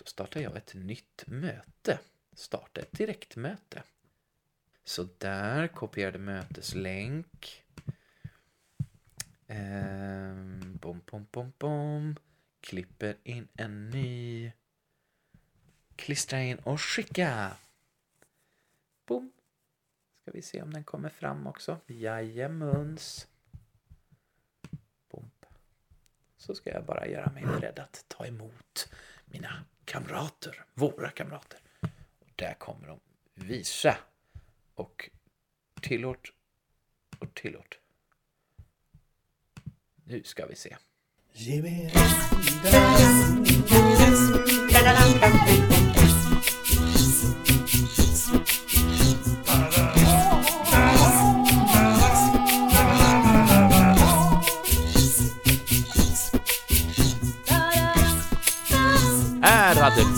Då startar jag ett nytt möte. Starta ett direktmöte. Så där, kopierade möteslänk. Ehm, bom, bom, bom, bom. Klipper in en ny. Klistra in och skicka. Bom. Ska vi se om den kommer fram också. Jajamens. Bom. Så ska jag bara göra mig beredd att ta emot mina kamrater. Våra kamrater. Och där kommer de visa. Och tillåt och tillåt. Nu ska vi se.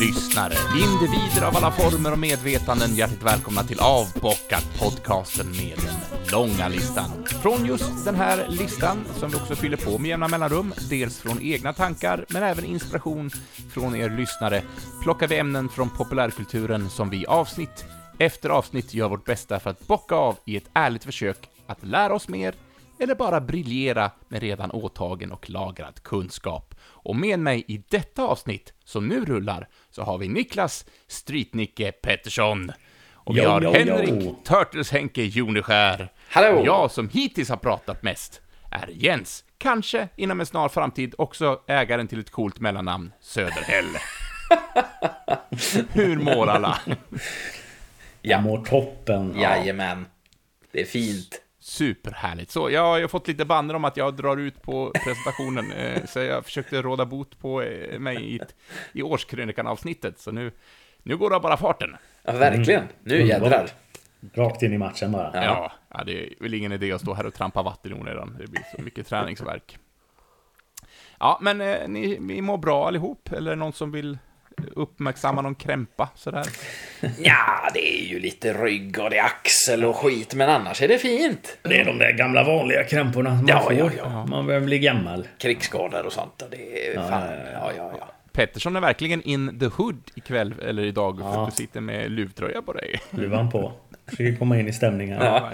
Lyssnare, individer av alla former och medvetanden, hjärtligt välkomna till Avbockat podcasten med den långa listan. Från just den här listan, som vi också fyller på med jämna mellanrum, dels från egna tankar, men även inspiration från er lyssnare, plockar vi ämnen från populärkulturen som vi avsnitt efter avsnitt gör vårt bästa för att bocka av i ett ärligt försök att lära oss mer, eller bara briljera med redan åtagen och lagrad kunskap. Och med mig i detta avsnitt, som nu rullar, så har vi Niklas Streetnicke Pettersson. Och vi Jo, har jo, Henrik jo. Turtles-Henke Joneskär. Hallå! Och jag som hittills har pratat mest är Jens. Kanske inom en snar framtid också ägaren till ett coolt mellannamn, Söderhäll. Hur mår alla? Ja. Mår toppen. Jajamän. Det är fint. Superhärligt. Så jag har fått lite banner om att jag drar ut på presentationen, eh, så jag försökte råda bot på eh, mig i, i årskrönikan-avsnittet, så nu, nu går det bara farten. Ja, verkligen. Nu Underbart. jädrar. Rakt in i matchen bara. Ja. Ja, det är väl ingen idé att stå här och trampa vatten i onödan. Det blir så mycket träningsverk. Ja, men eh, ni, ni mår bra allihop? Eller någon som vill uppmärksamma någon krämpa sådär? Ja, det är ju lite rygg och det är axel och skit, men annars är det fint. Det är de där gamla vanliga krämporna man Ja, får. ja, ja. Man börjar bli gammal. Krigsskador och sånt. Och det är fan, ja, ja, ja. Pettersson är verkligen in the hood ikväll, eller idag, för att du sitter med luvtröja på dig. Luvan på. Försöker komma in i stämningen. Ja.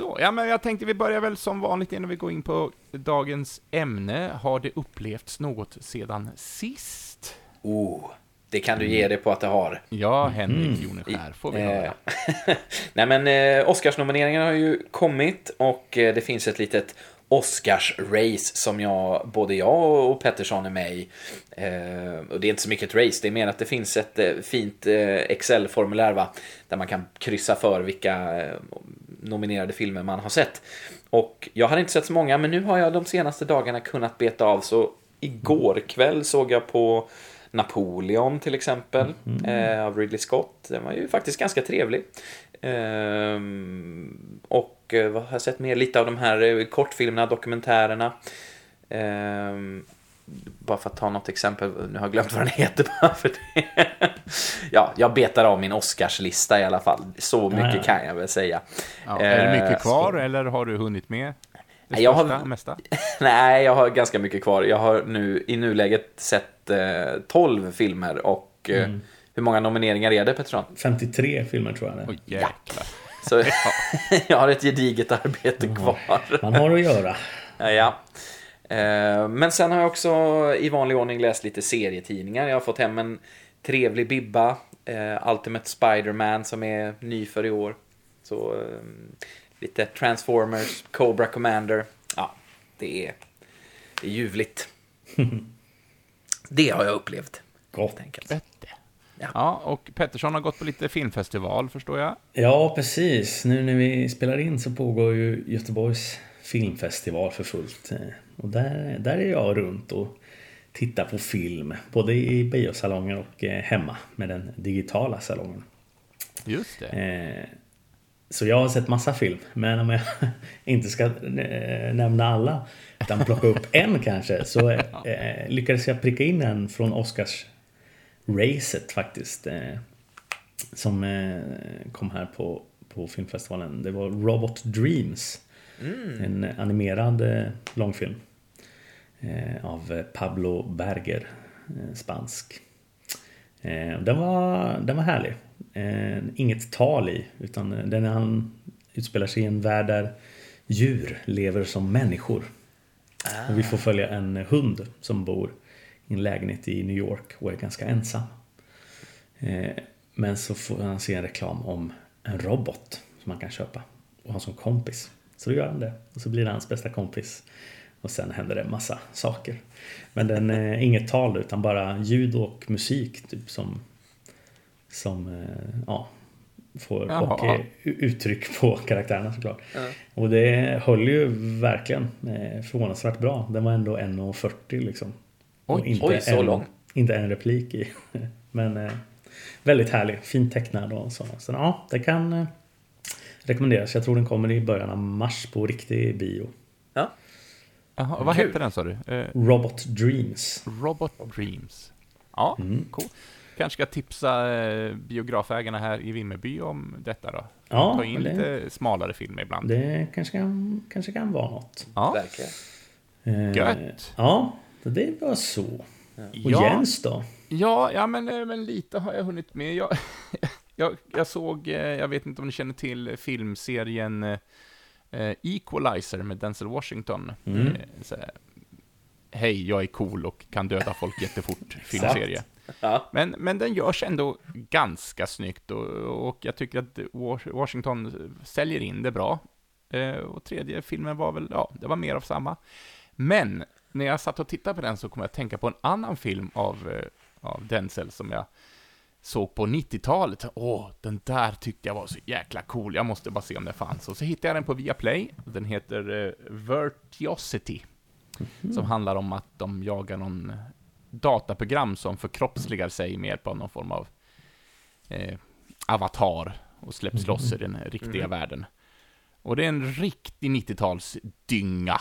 Så, ja men jag tänkte vi börjar väl som vanligt innan vi går in på dagens ämne. Har det upplevts något sedan sist? Oh, det kan du ge dig på att det har. Ja, Henrik Joneskär, får vi höra. Eh, Nej men eh, Oscarsnomineringarna har ju kommit och eh, det finns ett litet Oscars-race som jag, både jag och Pettersson är med i. Eh, och det är inte så mycket ett race, det är mer att det finns ett eh, fint eh, Excel-formulär va, där man kan kryssa för vilka eh, nominerade filmer man har sett. Och jag hade inte sett så många, men nu har jag de senaste dagarna kunnat beta av, så igår kväll såg jag på Napoleon till exempel, eh, av Ridley Scott. Den var ju faktiskt ganska trevlig. Ehm, och eh, vad har jag sett mer? Lite av de här eh, kortfilmerna, dokumentärerna. Ehm, bara för att ta något exempel, nu har jag glömt vad den heter bara för det. ja, jag betar av min Oscarslista i alla fall. Så mycket ja. kan jag väl säga. Ja, är det Eh, mycket kvar, eller har du hunnit med det Nej, jag har- största, mesta? Nej, jag har ganska mycket kvar. Jag har nu i nuläget sett eh, 12 filmer och eh, hur många nomineringar är det Pettersson? 53 filmer tror jag det är. Oj, jäklar. Så jag har ett gediget arbete kvar. Man har att göra. Ja, ja. Eh, Men sen har jag också i vanlig ordning läst lite serietidningar. Jag har fått hem en trevlig bibba. eh, Ultimate Spider-Man som är ny för i år. Så eh, lite Transformers, Cobra Commander. Ja, det är, det är ljuvligt. Det har jag upplevt. Gott. Ja. Ja, och Pettersson har gått på lite filmfestival, förstår jag. Ja, precis. Nu när vi spelar in så pågår ju Göteborgs filmfestival för fullt. Eh, Och där, där är jag runt och tittar på film. Både i biosalongen och eh, hemma med den digitala salongen. Just det. Eh, Så jag har sett massa film. Men om jag inte ska eh, nämna alla utan plocka upp en kanske så lyckades jag pricka in en från Oscars racet faktiskt. Som kom här på, på filmfestivalen. Det var Robot Dreams. En animerad långfilm. Eh, Av Pablo Berger. eh, spansk. Eh, den, var, den var härlig. Inget tal i, utan den han utspelar sig i en värld där djur lever som människor. Och vi får följa en hund som bor i en lägenhet i New York och är ganska ensam. Men så får han se en reklam om en robot som han kan köpa och ha som kompis. Så då gör han det och så blir det hans bästa kompis. Och sen händer det en massa saker. Men den är inget tal utan bara ljud och musik typ som som eh, ja, får Jaha. och eh, uttryck på karaktärerna såklart. Och det höll ju verkligen eh, förvånansvärt bra. Den var ändå 1.40 liksom. Och Oj, oj, så en, lång. Inte en replik i. Men eh, väldigt härlig, fint tecknad och så. Så ja, det kan eh, rekommenderas. Jag tror den kommer i början av mars på riktig bio. Ja. Jaha, vad Kul. hette den sa du? Eh, Robot Dreams. Robot Dreams. Ja, Mm. cool. Kanske ska tipsa eh, biografägarna här i Vimmerby om detta då. Ja, Ta in det- lite smalare filmer ibland. Det kanske kan, kanske kan vara något. ja, Verkligen. Eh, Gött. Ja, det var så. Och ja, Jens då? ja, ja men, eh, men lite har jag hunnit med. Jag, jag, jag såg, eh, jag vet inte om ni känner till filmserien eh, Equalizer med Denzel Washington. Mm. Eh, Hej, jag är cool och kan döda folk jättefort. Filmserie. Ja. Men, men den görs ändå ganska snyggt och, och jag tycker att Wa- Washington säljer in det bra. Eh, och tredje filmen var väl, ja, det var mer av samma. Men när jag satt och tittade på den så kom jag att tänka på en annan film av, eh, av Denzel som jag såg på 90-talet. Åh, den där tyckte jag var så jäkla cool. Jag måste bara se om den fanns. Och så hittade jag den på Viaplay. Den heter eh, Vertiosity. Som handlar om att de jagar någon dataprogram som förkroppsligar sig med hjälp av någon form av eh, avatar och släpps loss i den riktiga världen. Och det är en riktig 90-talsdynga.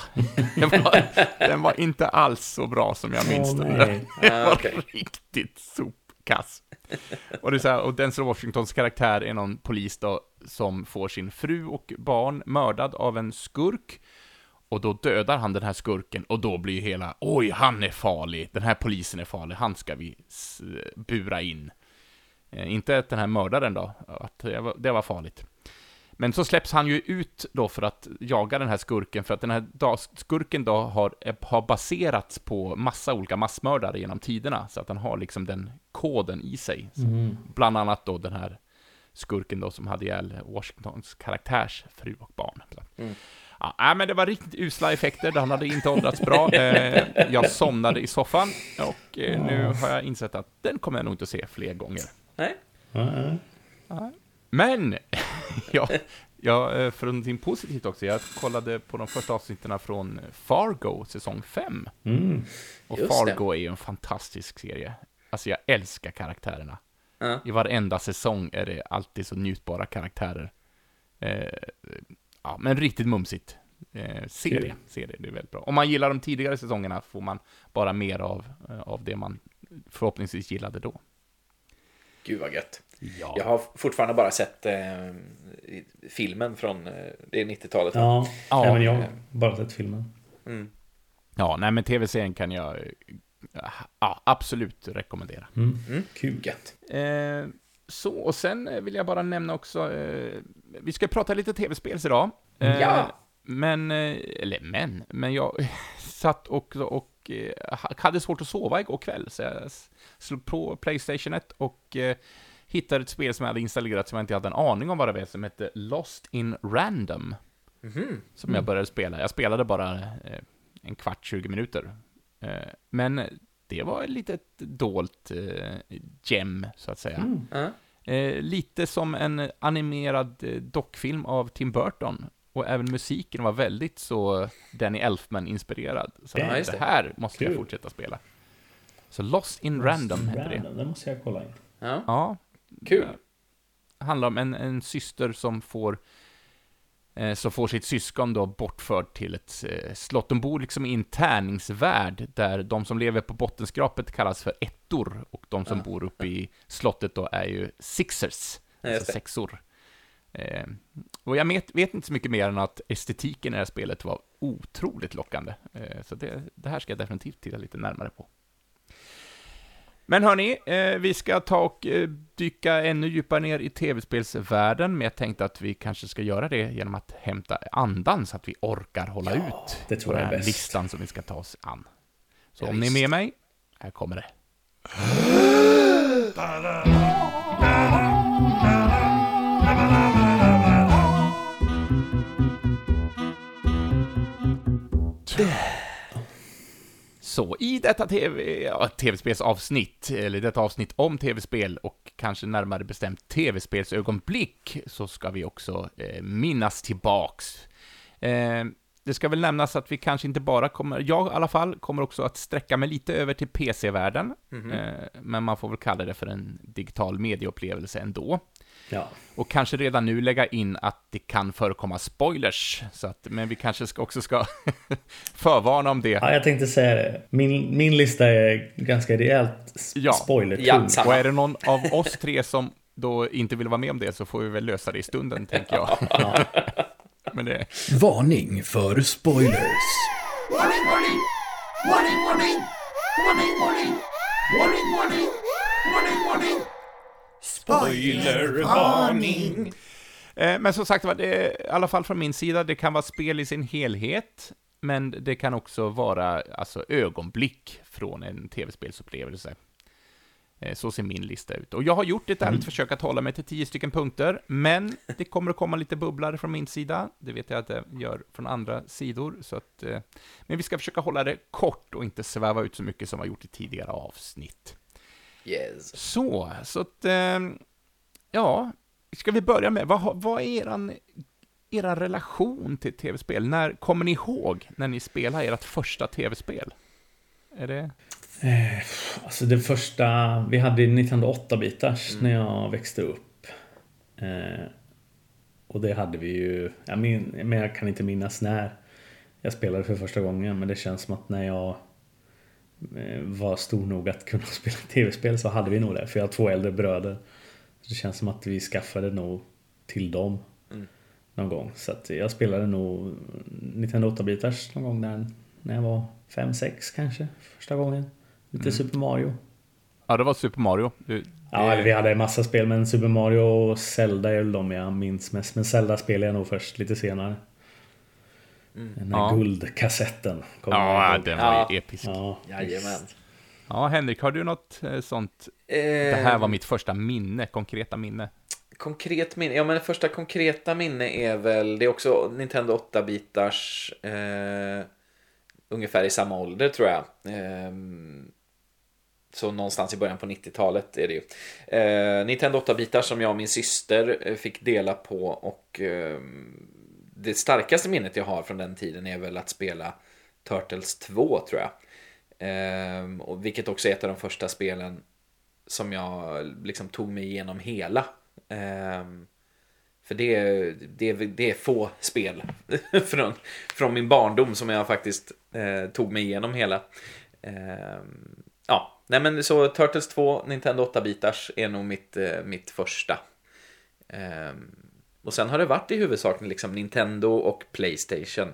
Den var, den var inte alls så bra som jag minns Åh, den. nej. Det Ah, var okej. riktigt sopkass. Och, det är så här, och Denzel Washingtons karaktär är någon polis då, som får sin fru och barn mördad av en skurk. Och då dödar han den här skurken och då blir hela, oj, han är farlig, den här polisen är farlig, han ska vi bura in. Eh, inte att den här mördaren då, att det var, det var farligt. Men så släpps han ju ut då för att jaga den här skurken, för att den här skurken då har, eh, har baserats på massa olika massmördare genom tiderna, så att han har liksom den koden i sig. Mm. Bland annat då den här skurken då som hade ihjäl Washingtons karaktärs fru och barn. Mm. Ja, nej, men det var riktigt usla effekter, han hade inte åldrats bra. Eh, jag somnade i soffan och eh, nu har jag insett att den kommer jag nog inte att se fler gånger. Nej. Ja, ja. Men, ja, ja, eh, för någonting positivt också, jag kollade på de första avsnitten från Fargo, säsong 5. Mm. Och Just det. Fargo är ju en fantastisk serie. Alltså jag älskar karaktärerna. Ja. I varenda säsong är det alltid så njutbara karaktärer. Eh, ja, men riktigt mumsigt. Eh, se Kul. det, se det, det är väldigt bra. Om man gillar de tidigare säsongerna får man bara mer av, eh, av det man förhoppningsvis gillade då. Gud vad gött. Ja. Jag har fortfarande bara sett eh, filmen från eh, det är 90-talet. va? Ja, Ja. även jag har bara sett filmen. Mm. Ja, nej men tv-serien kan jag eh, ja, absolut rekommendera. Mm. Mm. Kul. Gött. Eh, så, och sen eh, vill jag bara nämna också, eh, vi ska prata lite tv-spels idag. Eh, Ja. Men, eh, eller men, men jag satt också och eh, hade svårt att sova igår kväll, så jag slog på Playstation 1 och eh, hittade ett spel som jag hade installerat som jag inte hade en aning om vad det var, som hette Lost in Random. Mhm. Som jag började spela. Jag spelade bara eh, en kvart, 20 minuter. Eh, men det var ett litet dolt eh, gem, så att säga. Mm. Ja. Eh, lite som en animerad eh, dockfilm av Tim Burton. Och även musiken var väldigt så Danny Elfman-inspirerad. Så Ja, det det. här måste jag Kul. fortsätta spela. Så Lost in Random heter det. Random, det måste jag kolla in. Ja. Ja. Kul. Det handlar om en, en syster som får eh, som får sitt syskon då bortförd till ett eh, slott. De bor liksom i en tärningsvärld där de som lever på bottenskrapet kallas för ettor och de som Ja. bor uppe i slottet då är ju sixers, Ja, alltså sexor. Eh, och jag vet, vet inte så mycket mer än att estetiken i det här spelet var otroligt lockande. Eh, så det, det här ska jag definitivt titta lite närmare på. Men hörni, eh, vi ska ta och eh, dyka ännu djupare ner i tv-spelsvärlden, men jag tänkte att vi kanske ska göra det genom att hämta andan så att vi orkar hålla ut det tror på jag den är här listan som vi ska ta oss an. Så Ja, om ni är visst. med mig, här kommer det. Så i detta TV, ja, tv-spelsavsnitt, eller detta avsnitt om tv-spel och kanske närmare bestämt tv-spelsögonblick, så ska vi också eh, minnas tillbaks. Eh, det ska väl nämnas att vi kanske inte bara kommer, jag i alla fall, kommer också att sträcka mig lite över till PC-världen, eh, men man får väl kalla det för en digital medieupplevelse ändå. Ja. Och kanske redan nu lägga in att det kan förekomma spoilers, så att, men vi kanske ska, också ska förvarna om det. ja, jag tänkte säga det. Min, min lista är ganska rejält Ja. spoilertung. Ja, samma. Och är det någon av oss tre som då inte vill vara med om det så får vi väl lösa det i stunden, tänker jag. Ja. Men det, Varning för spoilers. Warning, warning! Warning, warning! Warning, warning! Warning, warning! Warning, warning! Spoilervarning! eh, men som sagt var, det är, i alla fall från min sida, det kan vara spel i sin helhet, men det kan också vara alltså, ögonblick från en tv-spelsupplevelse. Eh, Så ser min lista ut. Och jag har gjort ett ärligt försök att hålla mig till tio stycken punkter, men det kommer att komma lite bubblare från min sida. Det vet jag att det gör från andra sidor. Så att, eh, men vi ska försöka hålla det kort och inte sväva ut så mycket som vi har gjort i tidigare avsnitt. Yes. Så, så att, eh, ja, ska vi börja med, vad, vad är eran, eran relation till tv-spel? När kommer ni ihåg när ni spelade ert första tv-spel? Är det... Alltså det första, vi hade Nintendo 8-bitars när jag växte upp. Eh, och det hade vi ju, jag min, men jag kan inte minnas när jag spelade för första gången. Men det känns som att när jag eh, var stor nog att kunna spela tv-spel så hade vi nog det. För jag har två äldre bröder. Så det känns som att vi skaffade nog till dem någon gång. Så att jag spelade nog Nintendo 8-bitars någon gång när, när jag var 5-6 kanske. Första gången. Lite Super Mario. Ja, det var Super Mario. Du, Ja, vi hade en massa spel men Super Mario och Zelda är väl de jag minns mest. Men Zelda spelade jag nog först lite senare. Den här Ja. guldkassetten. ja, ihåg. den var Ja. ju episk. Ja, Jajamän. Ja, Henrik, har du något eh, sånt? Eh, Det här var mitt första minne, konkreta minne. Konkret minne, ja men det första konkreta minne är väl, det är också Nintendo 8-bitars, eh, ungefär i samma ålder tror jag. Eh, så någonstans i början på 90-talet är det ju. Eh, Nintendo 8-bitar som jag och min syster eh, fick dela på och eh, det starkaste minnet jag har från den tiden är väl att spela Turtles 2 tror jag. Ehm, och vilket också är ett av de första spelen som jag liksom tog mig igenom hela. Ehm, för det, är- det, är- det är få spel från, från min barndom som jag faktiskt eh, tog mig igenom hela. Ehm, ja, nej men så Turtles 2, Nintendo 8-bitars är nog mitt, eh, mitt första. Ehm, och sen har det varit i huvudsak liksom Nintendo och Playstation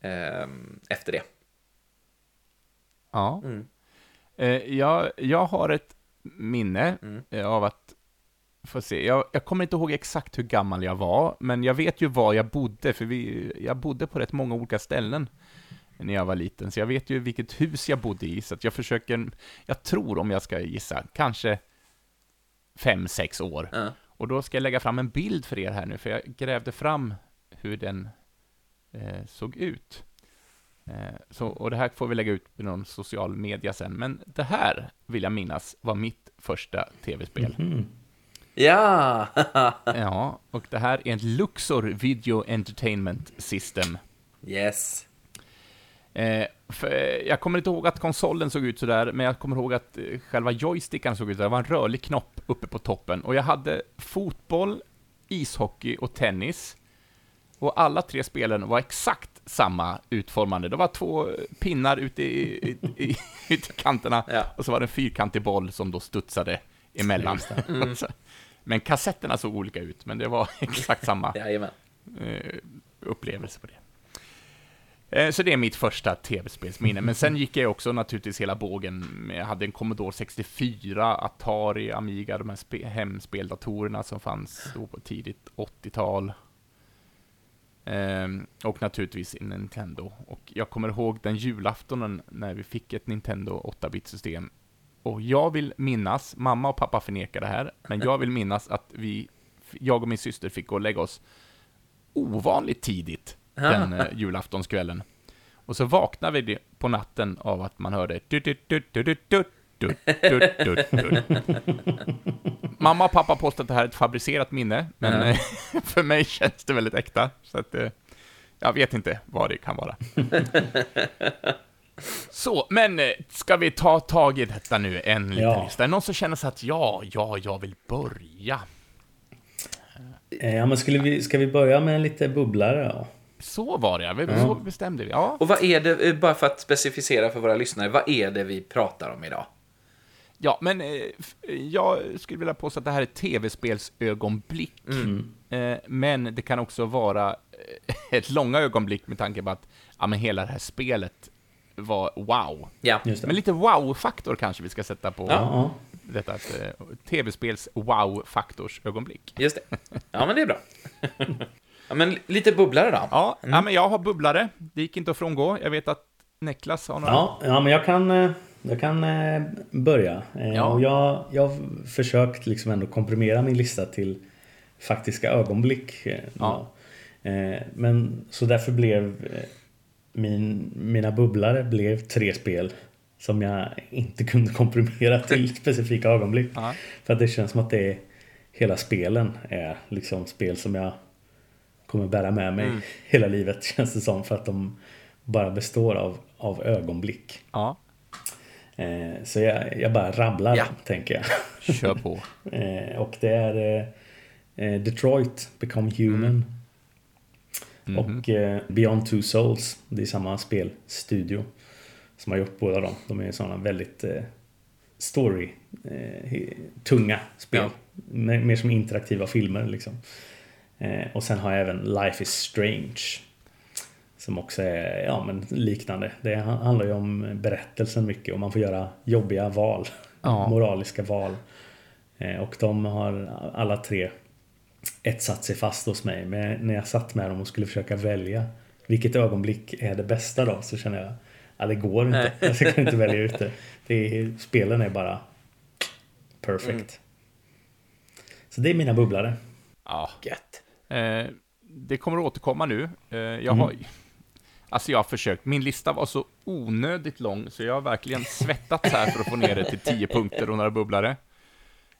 ehm, efter det. Ja. Mm. Eh, jag, jag har ett minne Mm. eh, av att, får se, jag, jag kommer inte ihåg exakt hur gammal jag var, men jag vet ju var jag bodde, för vi, jag bodde på rätt många olika ställen när jag var liten, så jag vet ju vilket hus jag bodde i, så jag försöker, jag tror om jag ska gissa, kanske fem, sex år. Ja. Och då ska jag lägga fram en bild för er här nu, för jag grävde fram hur den eh, såg ut. Eh, så, och det här får vi lägga ut på någon social media sen, men det här vill jag minnas var mitt första tv-spel. Mm. Ja! Ja, och det här är en Luxor Video Entertainment System. yes. Eh, för, eh, jag kommer inte ihåg att konsolen såg ut sådär, men jag kommer ihåg att eh, själva joysticken såg ut sådär. Det var en rörlig knopp uppe på toppen. Och jag hade fotboll, ishockey och tennis. Och alla tre spelen var exakt samma utformande. Det var två pinnar ute i, i, i, ute i kanterna, Ja. och så var det en fyrkantig boll som då studsade emellan. Så- men kassetterna såg olika ut, men det var exakt samma eh, upplevelse på det. Eh, Så det är mitt första tv-spelsminne. Men sen gick jag också naturligtvis hela bågen. Jag hade en Commodore 64, Atari, Amiga, de här spe- hemspeldatorerna som fanns då på tidigt 80-tal. Ehm, och naturligtvis en Nintendo. Och jag kommer ihåg den julaftonen när vi fick ett Nintendo 8-bit-system. Och jag vill minnas, mamma och pappa förnekar det här, men jag vill minnas att vi, jag och min syster fick gå och lägga oss ovanligt tidigt den eh, julaftonskvällen. Och så vaknade vi på natten av att man hörde Mamma och pappa påstår att det här är ett fabricerat minne, men mm. för mig känns det väldigt äkta. Så att, eh, jag vet inte vad det kan vara. Så, men eh, ska vi ta tag i detta nu, en liten ja. lista? Är det någon som känner sig att ja, ja, jag vill börja? Ja, men skulle vi, ska vi börja med en lite bubblare då? Så var det, ja. så bestämde vi. Ja. Och vad är det, eh, bara för att specificera för våra lyssnare, vad är det vi pratar om idag? Ja, men eh, jag skulle vilja påstå att det här är tv-spelsögonblick. Eh, men det kan också vara ett långa ögonblick med tanke på att ja, men hela det här spelet var wow. Ja. Men lite wow-faktor kanske vi ska sätta på Ja, detta tv-spels wow-faktors-ögonblick. just det. Ja, men det är bra. Ja, men lite bubblare då. Ja, ja, men jag har bubblare. Det gick inte att frångå. Jag vet att Niklas har några. ja, ja, men jag kan, eh, jag kan eh, börja. Eh, Ja. Och jag, jag har försökt liksom ändå komprimera min lista till faktiska ögonblick. Ja. Men så därför blev min, mina bubblare blev tre spel som jag inte kunde komprimera till specifika ögonblick. Ja. För att det känns som att det är hela spelen är liksom spel som jag kommer bära med mig hela livet känns det som. För att de bara består av, av ögonblick. ja, Eh, så jag, jag bara rabblar Ja. tänker jag. kör på. Eh, och det är eh, Detroit Become Human. Och eh, Beyond Two Souls. Det är samma spelstudio som har gjort båda dem. De är sådana väldigt eh, story eh, spel. Ja. Mer, mer som interaktiva filmer liksom. Eh, och sen har jag även Life is Strange. Som också är ja, men liknande. Det handlar ju om berättelsen mycket och man får göra jobbiga val. Ja. Moraliska val. Eh, Och de har alla tre etsat sig fast hos mig. Men när jag satt med dem och skulle försöka välja vilket ögonblick är det bästa då så känner jag att det går inte. Jag kan inte välja ut det. det är, spelen är bara perfect. Så det är mina bubblare. Ja. Gött. Eh, det kommer att återkomma nu. Eh, jag har... Alltså jag har försökt. Min lista var så onödigt lång, så jag har verkligen svettats här för att få ner det till 10 punkter och några bubblare.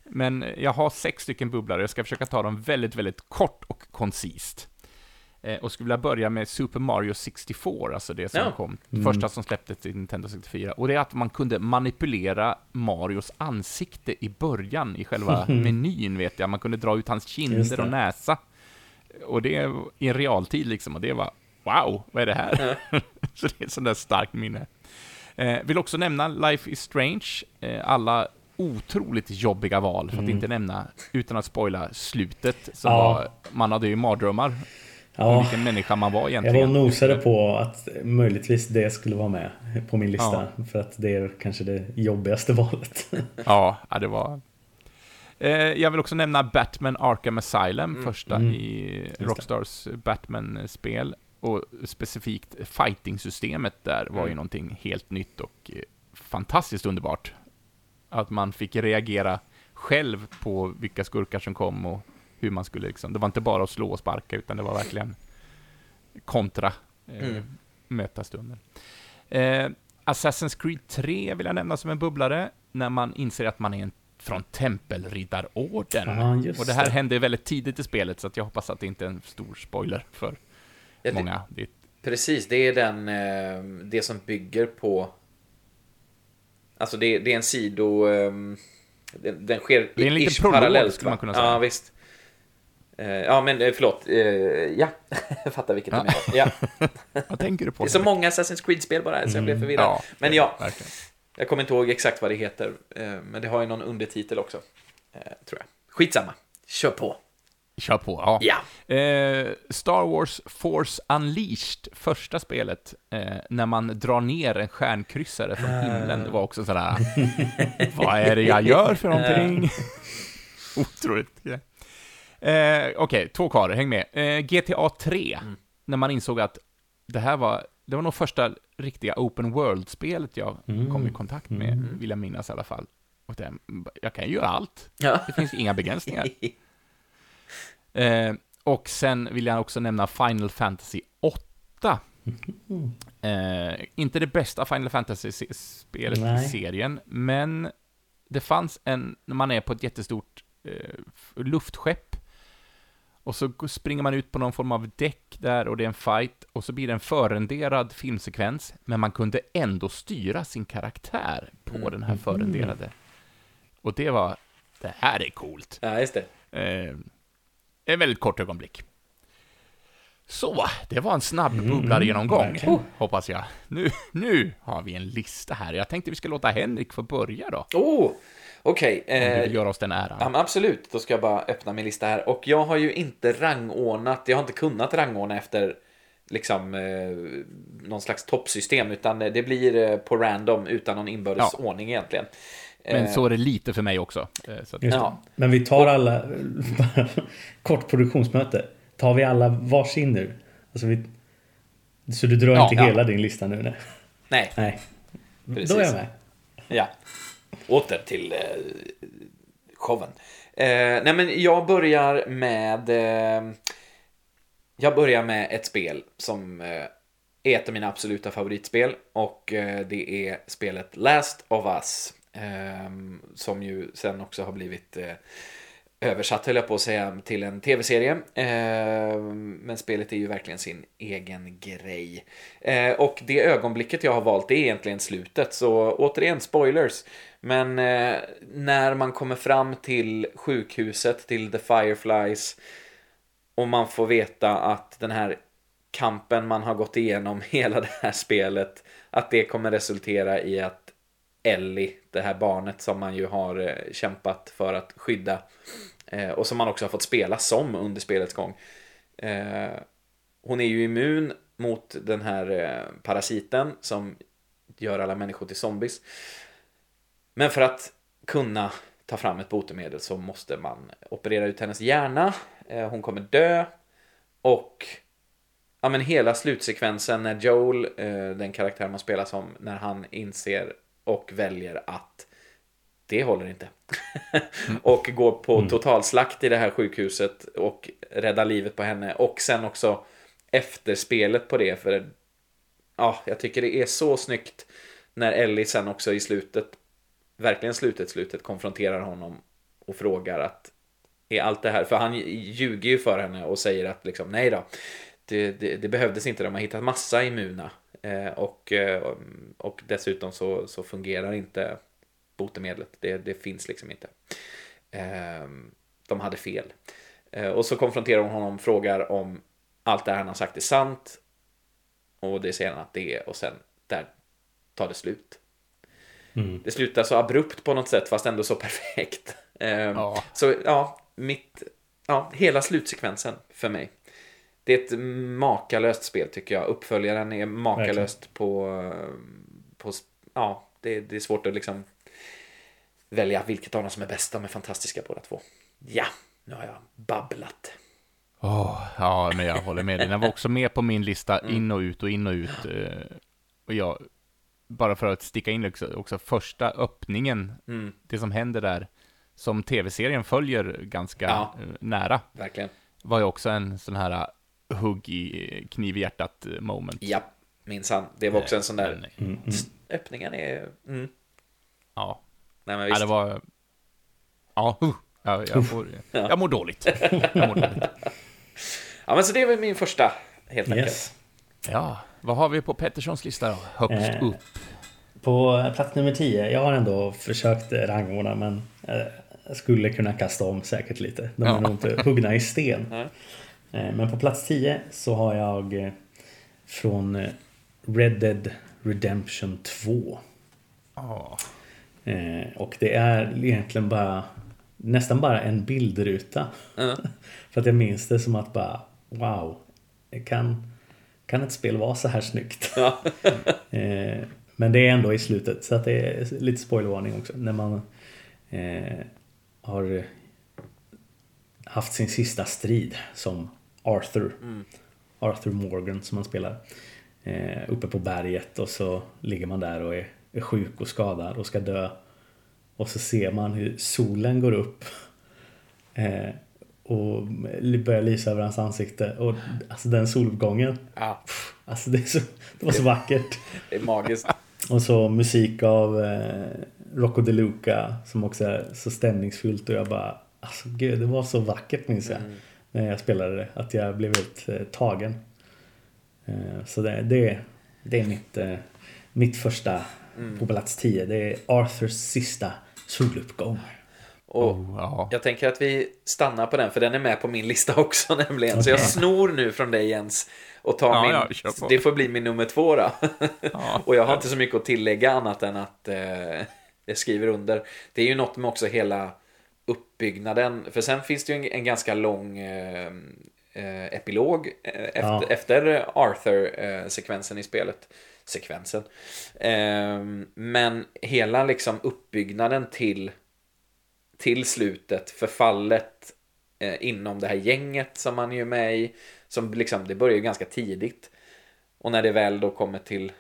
Men jag har sex stycken bubblare. Jag ska försöka ta dem väldigt, väldigt kort och koncist. Eh, och skulle vilja börja med Super Mario 64, alltså det som Ja. kom, första som släpptes till Nintendo 64. Och det är att man kunde manipulera Marios ansikte i början, i själva menyn vet jag. Man kunde dra ut hans kinder det. och näsa. Och det i en realtid liksom, och det var wow, vad är det här? Så det är ett sånt där starkt minne. Eh, vill också nämna Life is Strange, eh, alla otroligt jobbiga val, för att inte nämna, utan att spoila, slutet. Som Ja. var, man hade ju mardrömmar Ja, vilken människa man var jag egentligen. var och nosade på att möjligtvis det skulle vara med på min lista. För att det är kanske det jobbigaste valet. Ja, ja, det var... Eh, jag vill också nämna Batman Arkham Asylum, första Mm. i Rockstars Batman-spel. Och specifikt fighting-systemet där var ju någonting helt nytt och eh, fantastiskt underbart. Att man fick reagera själv på vilka skurkar som kom och hur man skulle liksom... Det var inte bara att slå och sparka, utan det var verkligen kontra eh, Mm. möta stunden. Eh, Assassin's Creed 3 vill jag nämna som en bubblare, när man inser att man är en från Tempelriddarorden. Ja, just och det här det. hände väldigt tidigt i spelet, så att jag hoppas att det inte är en stor spoiler för Ja, det- många. Det, Precis, det är den, eh, det som bygger på... Alltså det, det är en sido... ehm, Den, den sker Det är en liten prolog, skulle man kunna säga. Ja, visst. Eh, Ja, men eh, förlåt. Eh, Ja, jag fattar vilket du menar. Ja. vad tänker du på? Det är så många Assassin's Creed-spel bara, så jag blev förvirrad. Ja, men ja, verkligen. Jag kommer inte ihåg exakt vad det heter. eh, Men det har ju någon undertitel också, eh, tror jag. Skitsamma. Kör på. Kör på, ja. Ja. Eh, Star Wars Force Unleashed, första spelet, eh, när man drar ner en stjärnkryssare från himlen, det var också sådär, vad är det jag gör för någonting? Otroligt. Eh, Okej, två kvar, häng med. Eh, GTA 3, när man insåg att det här var, det var nog första riktiga open world-spelet jag kom i kontakt med, vill jag minnas i alla fall. Och det, jag kan ju göra allt. Ja. Det finns inga begränsningar. Eh, och sen vill jag också nämna Final Fantasy 8. Eh, inte det bästa Final Fantasy-spelet i serien, men det fanns en, när man är på ett jättestort eh, luftskepp, och så springer man ut på någon form av däck där och det är en fight, och så blir det en förrenderad filmsekvens, men man kunde ändå styra sin karaktär på den här förrenderade. Och det var, det här är coolt. ja, just det. Eh, en väldigt kort ögonblick. Så, det var en snabb bubblargenomgång, verkligen. hoppas jag. Nu, nu har vi en lista här. Jag tänkte vi ska låta Henrik få börja då. Oh, okej. Du eh, vill göra oss den äran. Ja, absolut. Då ska jag bara öppna min lista här. Och jag har ju inte rangordnat, jag har inte kunnat rangordna efter liksom eh, någon slags toppsystem, utan det blir eh, på random utan någon inbördes Ja. ordning egentligen. Men Eh, så är det lite för mig också. Eh, Så att, Ja. Men vi tar alla... kort produktionsmöte. Tar vi alla varsin nu? Alltså vi, så du drar Ja, inte ja. hela din lista nu? Nej. Nej, nej. Precis. Då är jag med. ja. Åter till eh, showen. Eh, nej, men jag börjar med... Eh, jag börjar med ett spel som eh, är ett av mina absoluta favoritspel. Och eh, det är spelet Last of Us. Eh, som ju sen också har blivit eh, översatt, höll jag på att säga, till en tv-serie. Eh, men spelet är ju verkligen sin egen grej. Eh, och det ögonblicket jag har valt är egentligen slutet, så återigen spoilers. Men eh, när man kommer fram till sjukhuset, till The Fireflies, och man får veta att den här kampen man har gått igenom hela det här spelet, att det kommer resultera i att Ellie, det här barnet som man ju har eh, kämpat för att skydda Eh, och som man också har fått spela som under spelets gång. Eh, hon är ju immun mot den här eh, parasiten som gör alla människor till zombies. Men för att kunna ta fram ett botemedel så måste man operera ut hennes hjärna. Eh, hon kommer dö. Och ja, men hela slutsekvensen när Joel, eh, den karaktär man spelar som, när han inser och väljer att det håller inte. och går på totalslakt i det här sjukhuset och räddar livet på henne. Och sen också efterspelet på det. För ja, jag tycker det är så snyggt när Ellie sen också i slutet, verkligen slutet, slutet konfronterar honom och frågar att är allt det här, för han ljuger ju för henne och säger att liksom nej då, det, det, det behövdes inte, de har hittat massa immuna eh, och, eh, och dessutom så, så fungerar inte botemedlet, det, det finns liksom inte. Eh, de hade fel. Eh, och så konfronterar hon honom, frågar om allt det här han har sagt är sant och det säger han att det är och sen där tar det slut. Det slutar så abrupt på något sätt fast ändå så perfekt. Ehm, Ja. Så ja, mitt, ja, hela slutsekvensen för mig. Det är ett makalöst spel tycker jag. Uppföljaren är makalöst på, på, ja, det, det är svårt att liksom välja vilket av dem som är bäst. De är fantastiska båda två. Ja, nu har jag babblat. Åh, ja, men jag håller med dig. Den var också med på min lista, in och ut och in och ut. eh, Och jag, bara för att sticka in också, också första öppningen, Mm. det som händer där, som tv-serien följer ganska Ja. eh, nära, Verkligen. var ju också en sån här eh, hugg i kniv i hjärtat moment. Ja, minsann. Det var också en sån där... Men, Öppningen är... Mm. Ja, Nej, men ja visst. det var... Ja, uh, ja jag, får, jag mår dåligt. Jag mår dåligt. Ja, men så det var min första, helt enkelt. Yes. Ja, vad har vi på Petterssons lista då? Högst Eh, upp. På plats nummer 10. Jag har ändå försökt rangordna men eh, jag skulle kunna kasta om säkert lite. De är Ja. nog inte huggna i sten. Nej. Eh, Men på plats 10 så har jag eh, från Red Dead Redemption 2. Ja. Eh, Och det är egentligen bara nästan bara en bildruta. För att jag minns det som att bara wow, kan, kan ett spel vara så här snyggt? eh, men det är ändå i slutet så att det är lite spoilervarning också. När man eh, har haft sin sista strid som Arthur. Arthur Morgan som man spelar. Eh, uppe på berget och så ligger man där och är, är sjuk och skadad och ska dö. Och så ser man hur solen går upp. Eh, och börjar lysa över hans ansikte. Och alltså den soluppgången. Ja, Alltså det, så, det var så vackert. det är magiskt. Och så musik av eh, Rocco De Luca som också är så stämningsfullt och jag bara Alltså gud, det var så vackert minns jag När jag spelade det, att jag blev helt eh, tagen eh, Så det, det, det är mitt, eh, mitt första på plats 10 Det är Arthurs sista soluppgång Och Oh, ja. jag tänker att vi stannar på den, för den är med på min lista också nämligen. Så jag snor nu från dig Jens och tar Ja, min... ja, det får bli min nummer två då. Ja. och jag har inte så mycket att tillägga annat än att eh, jag skriver under. Det är ju något med också hela uppbyggnaden, för sen finns det ju en, en ganska lång eh, eh, epilog eh, efter, Ja. efter Arthur-sekvensen i spelet. Sekvensen. Eh, men hela liksom uppbyggnaden till till slutet, förfallet eh, inom det här gänget som man är ju med i. Som liksom, det börjar ju ganska tidigt. Och när det väl då kommer till,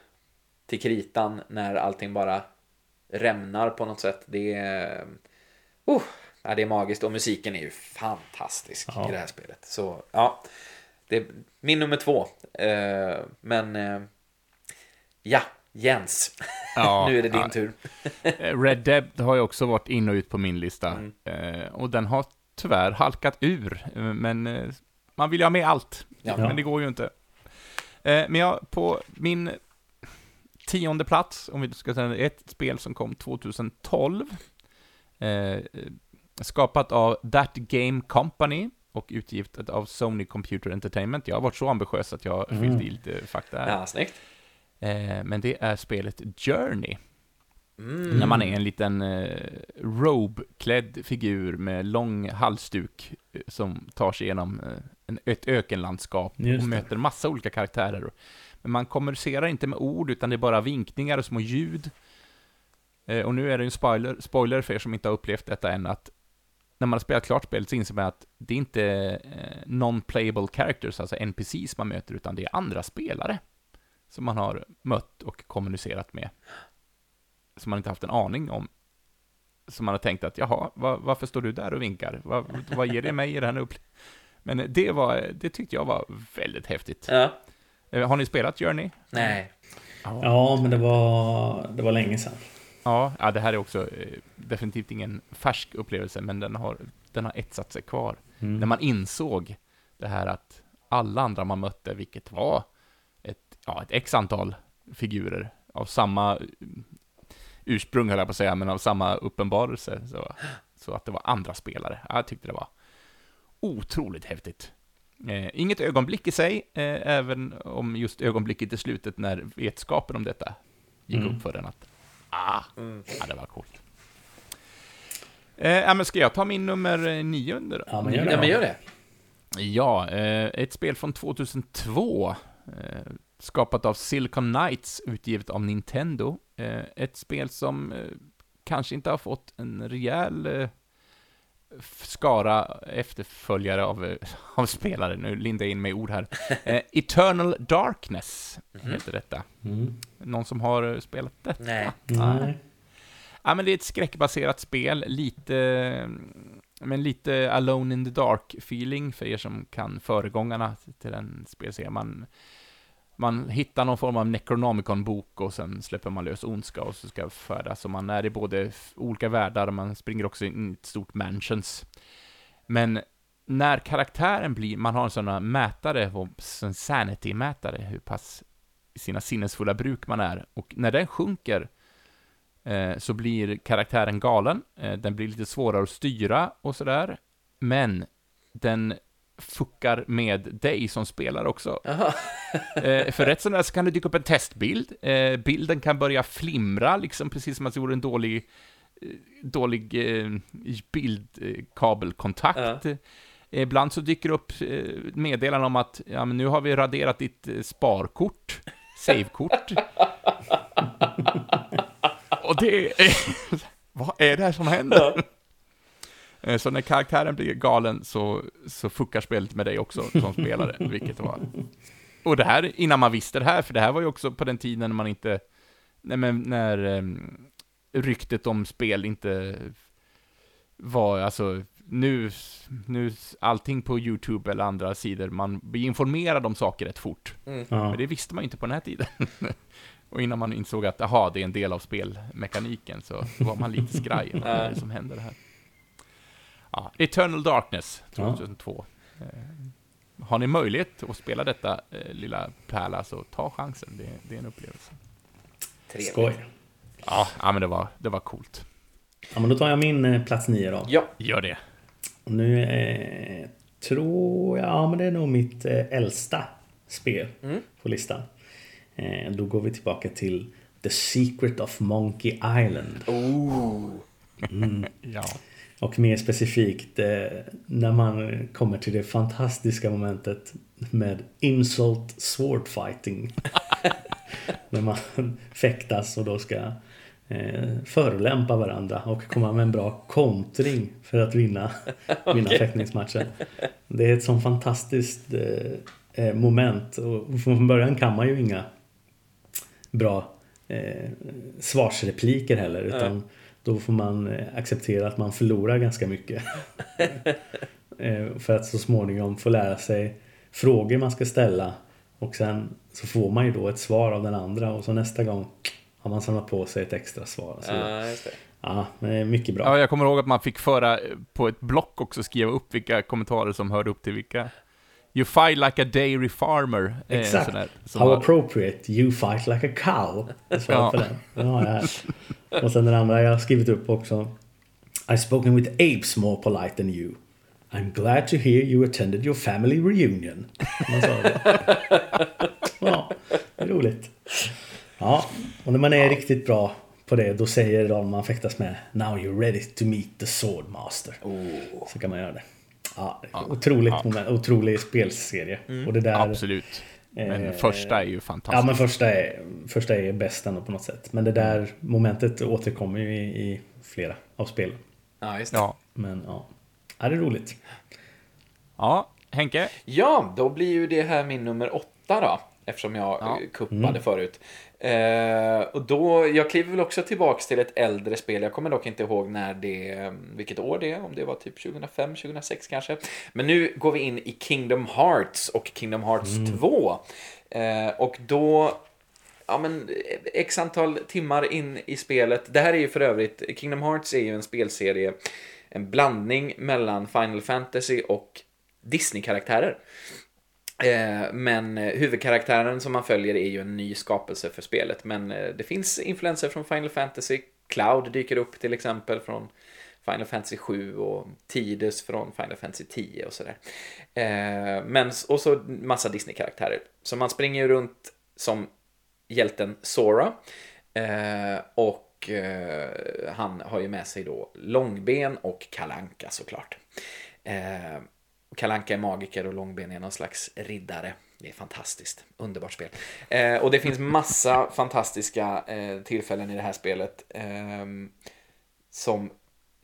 till kritan, när allting bara rämnar på något sätt. Det är, ja, det är magiskt och musiken är ju fantastisk Ja. i det här spelet. Så ja, det är min nummer två. Eh, men eh, ja, Jens, Ja, nu är det din ja. tur. Eh, Red Dead har ju också varit in och ut på min lista. Mm. Eh, och den har tyvärr halkat ur. Eh, Men eh, man vill ju ha med allt. Ja. Men det går ju inte. Eh, men jag, på min tionde plats, om vi ska säga ett spel som kom 2012. Eh, skapat av That Game Company och utgivet av Sony Computer Entertainment. Jag har varit så ambitiös att jag har fyllt i lite fakta här. Ja, snyggt. Eh, men det är spelet Journey. Mm. När man är en liten eh, robe-klädd figur med lång halsduk eh, som tar sig igenom eh, en, ett ökenlandskap Just och möter massa olika karaktärer. Men man kommunicerar inte med ord, utan det är bara vinkningar och små ljud. Och nu är det en spoiler, spoiler för er som inte har upplevt detta än, att när man har spelat klart spelet så inser man att det är inte non-playable characters, alltså NPCs man möter, utan det är andra spelare som man har mött och kommunicerat med. Som man inte haft en aning om. Som man har tänkt att, jaha, va, varför står du där och vinkar? Va, vad ger det mig i den här upplevelsen? Men det, var, det tyckte jag var väldigt häftigt. Ja. Eh, Har ni spelat Journey? Nej. Ja, men det var, det var länge sedan Ja, ja det här är också eh, definitivt ingen färsk upplevelse, men den har, den har etsat sig kvar. Mm. När man insåg det här att alla andra man mötte, vilket var ett, ja, ett x antal figurer av samma eh, ursprung, höll jag på att säga, men av samma uppenbarelse, så, så att det var andra spelare. Ja, Jag tyckte det var otroligt häftigt. Eh, inget ögonblick i sig, eh, även om just ögonblicket i slutet när vetskapen om detta gick Mm. upp för den att ah, ja, det var coolt. Eh, men ska jag ta min nummer eh, nio under? Ja, men gör det. Ja, men gör det. Ja, eh, ett spel från 2002. Eh, skapat av Silicon Knights, utgivet av Nintendo. Eh, ett spel som eh, kanske inte har fått en rejäl skara efterföljare av, av spelare. Nu lindar jag in mig i ord här. Eternal Darkness heter detta. Mm. Någon som har spelat detta? Nej. Nej. Ja, men det är ett skräckbaserat spel, lite, men lite alone in the dark-feeling för er som kan föregångarna till den spelserien. Man, man hittar någon form av Necronomicon-bok och sen släpper man lös ondska och så ska färdas. Och man är i både olika världar och man springer också in i ett stort mansions. Men när karaktären blir, man har en sån här mätare, en sanity-mätare, hur pass i sina sinnesfulla bruk man är. Och när den sjunker så blir karaktären galen. Eh, den blir lite svårare att styra och sådär. Men den fuckar med dig som spelare också. Eh, för rätt som det så kan det dyka upp en testbild. Eh, bilden kan börja flimra, liksom precis som att det vore en dålig dålig eh, bildkabelkontakt. Eh, Ibland så dyker det upp eh, meddelanden om att ja, men nu har vi raderat ditt eh, sparkort, savekort. Och det är... Vad är det här som händer? Eh, Så när karaktären blir galen så, så fuckar spelet med dig också som spelare, vilket var... Och det här, innan man visste det här, för det här var ju också på den tiden när man inte... Nej men när um, ryktet om spel inte var, alltså, nu, nu, allting på YouTube eller andra sidor, man blir informerad om saker rätt fort. Ja. Men det visste man ju inte på den här tiden. Och innan man insåg att, aha, det är en del av spelmekaniken, så var man lite skraj. Vad är det som händer här? Ja, Eternal Darkness, Ja. 2002. Eh, Har ni möjlighet att spela detta eh, lilla pärla, så ta chansen. Det, det är en upplevelse. Trevligt. Skoj. Ja, ja men det var, det var coolt. Ja, men då tar jag min eh, plats nio då. Ja, Gör det. Och nu eh, tror jag, ja men det är nog mitt eh, äldsta spel på listan. Eh, då går vi tillbaka till The Secret of Monkey Island. Ja. Och mer specifikt eh, när man kommer till det fantastiska momentet med insult sword fighting. när man fäktas och då ska eh, förolämpa varandra och komma med en bra kontring för att vinna, vinna fäktningsmatchen. Det är ett sånt fantastiskt eh, moment och från början kan man ju inga bra eh, svarsrepliker heller. Utan då får man eh, acceptera att man förlorar ganska mycket. eh, för att så småningom få lära sig frågor man ska ställa. Och sen så får man ju då ett svar av den andra och så nästa gång har man samlat på sig ett extra svar. Så, ja. ja, just det. men det är mycket bra. ja, jag kommer ihåg att man fick föra på ett block också, skriva upp vilka kommentarer som hörde upp till vilka. You fight like a dairy farmer. en Exakt. sån där som How var- appropriate, you fight like a cow. Ja. på den. Den har jag här. Och sen den andra jag har skrivit upp också. I've spoken with apes more polite than you. I'm glad to hear you attended your family reunion. Ja, det är roligt. Ja, och när man är riktigt bra på det då säger de man fäktas med Now you're ready to meet the sword master. Så kan man göra det. Ja, otroligt ja. moment, otrolig spelserie. Och det där, Absolut. Men Eh, första är ju Ja fantastisk. men första är, första är bäst ändå på något sätt. Men det där momentet återkommer ju i, i flera av spelen. Ja, just det. Ja. Men ja, ja det är roligt. ja, Henke? Ja, då blir ju det här min nummer åtta då. Eftersom jag Ja. ja. kuppade förut. Eh, och då, jag kliver väl också tillbaks till ett äldre spel. Jag kommer dock inte ihåg när det, vilket år det är. Om det var typ 2005, 2006 kanske. Men nu går vi in i Kingdom Hearts och Kingdom Hearts 2. Eh, och då ja, men, x antal timmar in i spelet. Det här är ju för övrigt, Kingdom Hearts är ju en spelserie, en blandning mellan Final Fantasy och Disney-karaktärer. Eh, men eh, huvudkaraktären som man följer är ju en ny skapelse för spelet. Men eh, det finns influenser från Final Fantasy. Cloud dyker upp till exempel från Final Fantasy 7 och Tidus från Final Fantasy 10 och sådär. Men, och så massa Disney-karaktärer. Så man springer ju runt som hjälten Sora. Och han har ju med sig då Långben och Kalanka såklart. Och Kalanka är magiker och Långben är någon slags riddare. Det är fantastiskt. Underbart spel. Eh, och det finns massa fantastiska eh, tillfällen i det här spelet. eh, som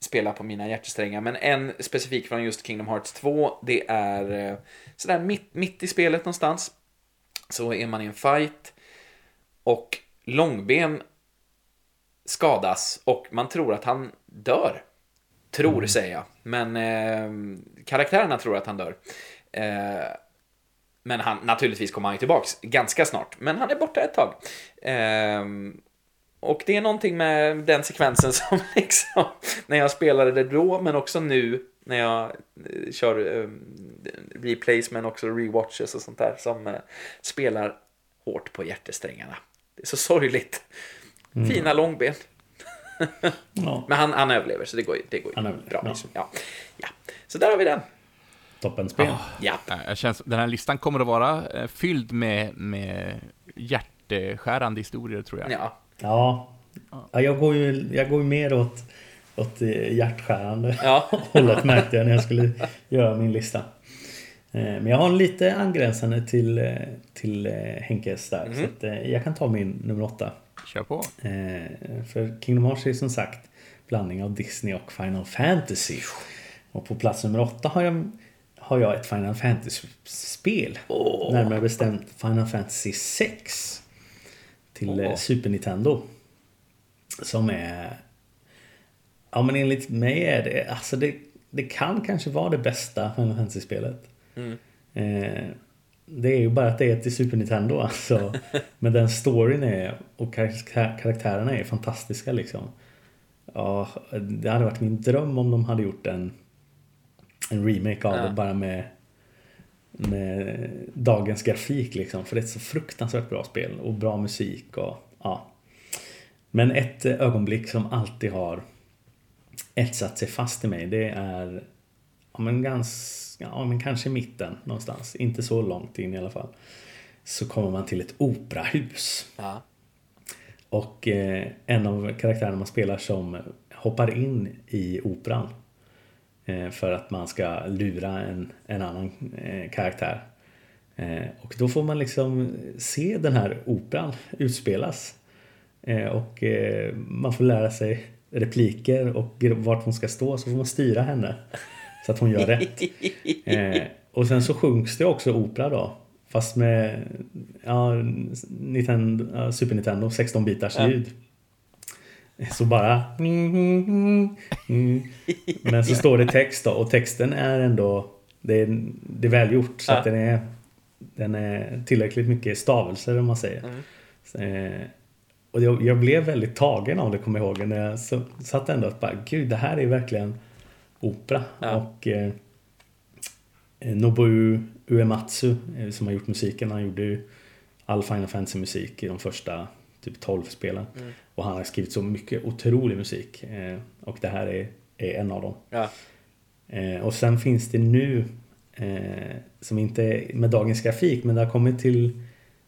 spelar på mina hjärtesträngar. Men en specifik från just Kingdom Hearts 2. Det är eh, sådär mitt, mitt i spelet någonstans. Så är man i en fight. Och Långben skadas och man tror att han dör. Tror säger jag. Men eh, karaktärerna tror att han dör. Eh, men han, naturligtvis kommer han ju tillbaks ganska snart. Men han är borta ett tag. Eh, och det är någonting med den sekvensen som liksom, när jag spelade det då, men också nu när jag eh, kör eh, replays men också rewatches och sånt där som eh, spelar hårt på hjärtesträngarna. Det är så sorgligt. Fina långben. Ja, Men han, han överlever, så det går ju det går ju Han överlever, bra. ja. Liksom. Ja. Ja. Så där har vi den. toppenspel. Ja. Ja, Jag känns, den här listan kommer att vara eh, fylld med, med hjärteskärande historier, tror jag. ja. Ja. ja jag, går ju, jag går ju mer åt åt det hjärtskärande Ja. hållet märkte jag när jag skulle göra min lista. Eh, Men jag har en lite angränsande till, eh, till eh, Henkes där. Så att, eh, jag kan ta min nummer åtta. Kör på. Eh, För Kingdom Hearts är som sagt blandning av Disney och Final Fantasy. Och på plats nummer åtta har jag, har jag ett Final Fantasy-spel. Närmare bestämt Final Fantasy 6. Till eh, Super Nintendo. Som är... Ja men enligt mig är det... Alltså det, det kan kanske vara det bästa Final Fantasy-spelet. Eh, det är ju bara att det är till Super Nintendo alltså. Men den storyn är och kar- karaktärerna är fantastiska liksom. Ja, det hade varit min dröm om de hade gjort en, en remake av Ja. det bara med, med dagens grafik liksom. För det är ett så fruktansvärt bra spel och bra musik och ja. Men ett ögonblick som alltid har etsat sig fast i mig det är ja, men ganska, ja, men kanske i mitten någonstans. Inte så långt in i alla fall. Så kommer man till ett operahus. Ja. Och eh, en av karaktärerna man spelar som hoppar in i operan. Eh, för att man ska lura en, en annan eh, karaktär. Eh, och då får man liksom se den här operan utspelas. Eh, och eh, man får lära sig repliker och vart hon ska stå så får man styra henne. Så att hon gör rätt. Eh, och sen så sjungs det också opera då. Fast med ja, Nintendo, Super Nintendo 16-bitars Ja. ljud. Så bara... Men så står det text då och texten är ändå... Det är, det är välgjort så Ja. att den är, den är tillräckligt mycket stavelser om man säger. Eh, och jag, jag blev väldigt tagen av det kommer jag ihåg. När jag så, satt ändå att bara, gud det här är verkligen opera. Ja. Och eh, Nobuo Uematsu eh, som har gjort musiken, han gjorde ju all Final Fantasy musik i de första typ 12 spelen. Och han har skrivit så mycket otrolig musik. Eh, och det här är, är en av dem. Ja. Eh, och sen finns det nu, eh, som inte är med dagens grafik, men det har kommit till,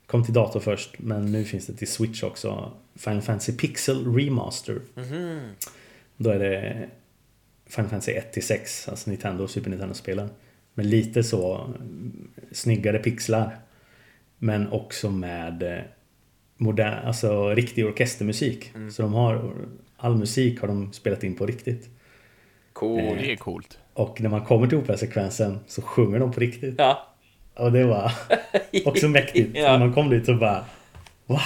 kom till dator först, men nu finns det till Switch också, Final Fantasy Pixel Remaster. Då är det Final Fantasy 1-6, alltså Nintendo och Super Nintendo-spelen. Med lite så mm, snyggare pixlar. Men också med eh, modern, alltså riktig orkestermusik. Så de har, all musik har de spelat in på riktigt. Cool. Det är coolt. Och när man kommer till operasekvensen så sjunger de på riktigt. Ja. Och det var också mäktigt. Ja. När man kom dit så bara Wow!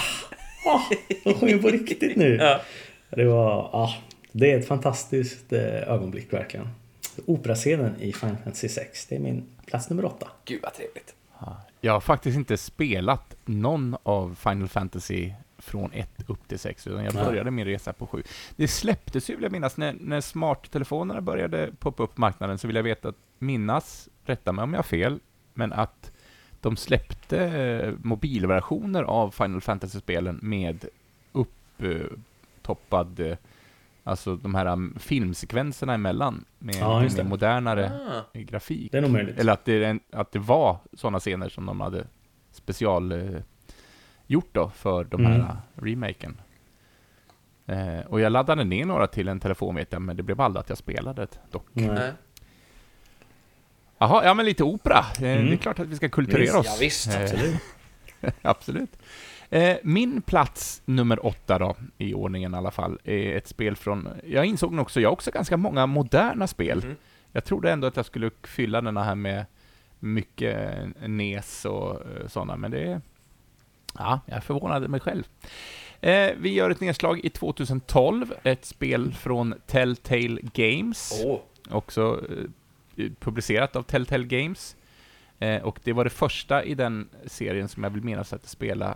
Ah, de sjunger på riktigt nu! Ja. Det var, ja, det är ett fantastiskt eh, ögonblick verkligen. Operascenen i Final Fantasy 6, det är min plats nummer åtta. Gud vad trevligt. Jag har faktiskt inte spelat någon av Final Fantasy från 1 upp till 6, utan jag började min resa på 7. Det släpptes ju, vill jag minnas, när, när smarttelefonerna började poppa upp på marknaden, så vill jag veta att minnas, rätta mig om jag har fel, men att de släppte eh, mobilversioner av Final Fantasy-spelen med upptoppad, eh, alltså de här um, filmsekvenserna emellan, med Ja, mer modernare Ah. grafik. Det är nog möjligt. Eller att det, en- att det var sådana scener som de hade special eh, gjort då för de här Mm. eh, remaken. Eh, och jag laddade ner några till en telefon vet jag, men det blev aldrig att jag spelade det dock. Nej. Jaha, ja men lite opera. Eh, Det är Mm. klart att vi ska kulturera Visst, oss. ja, visst, Eh, Absolut. Absolut. Eh, min plats nummer åtta då, i ordningen i alla fall, är ett spel från... Jag insåg nog också, jag har också ganska många moderna spel. Mhm. Jag trodde ändå att jag skulle fylla den här med mycket NES och eh, sådana, men det. Ja, jag förvånade mig själv. Eh, vi gör ett nedslag i 2012, ett spel från Telltale Games Åh. också eh, publicerat av Telltale Games. Eh, och det var det första i den serien som jag vill minnas att spela,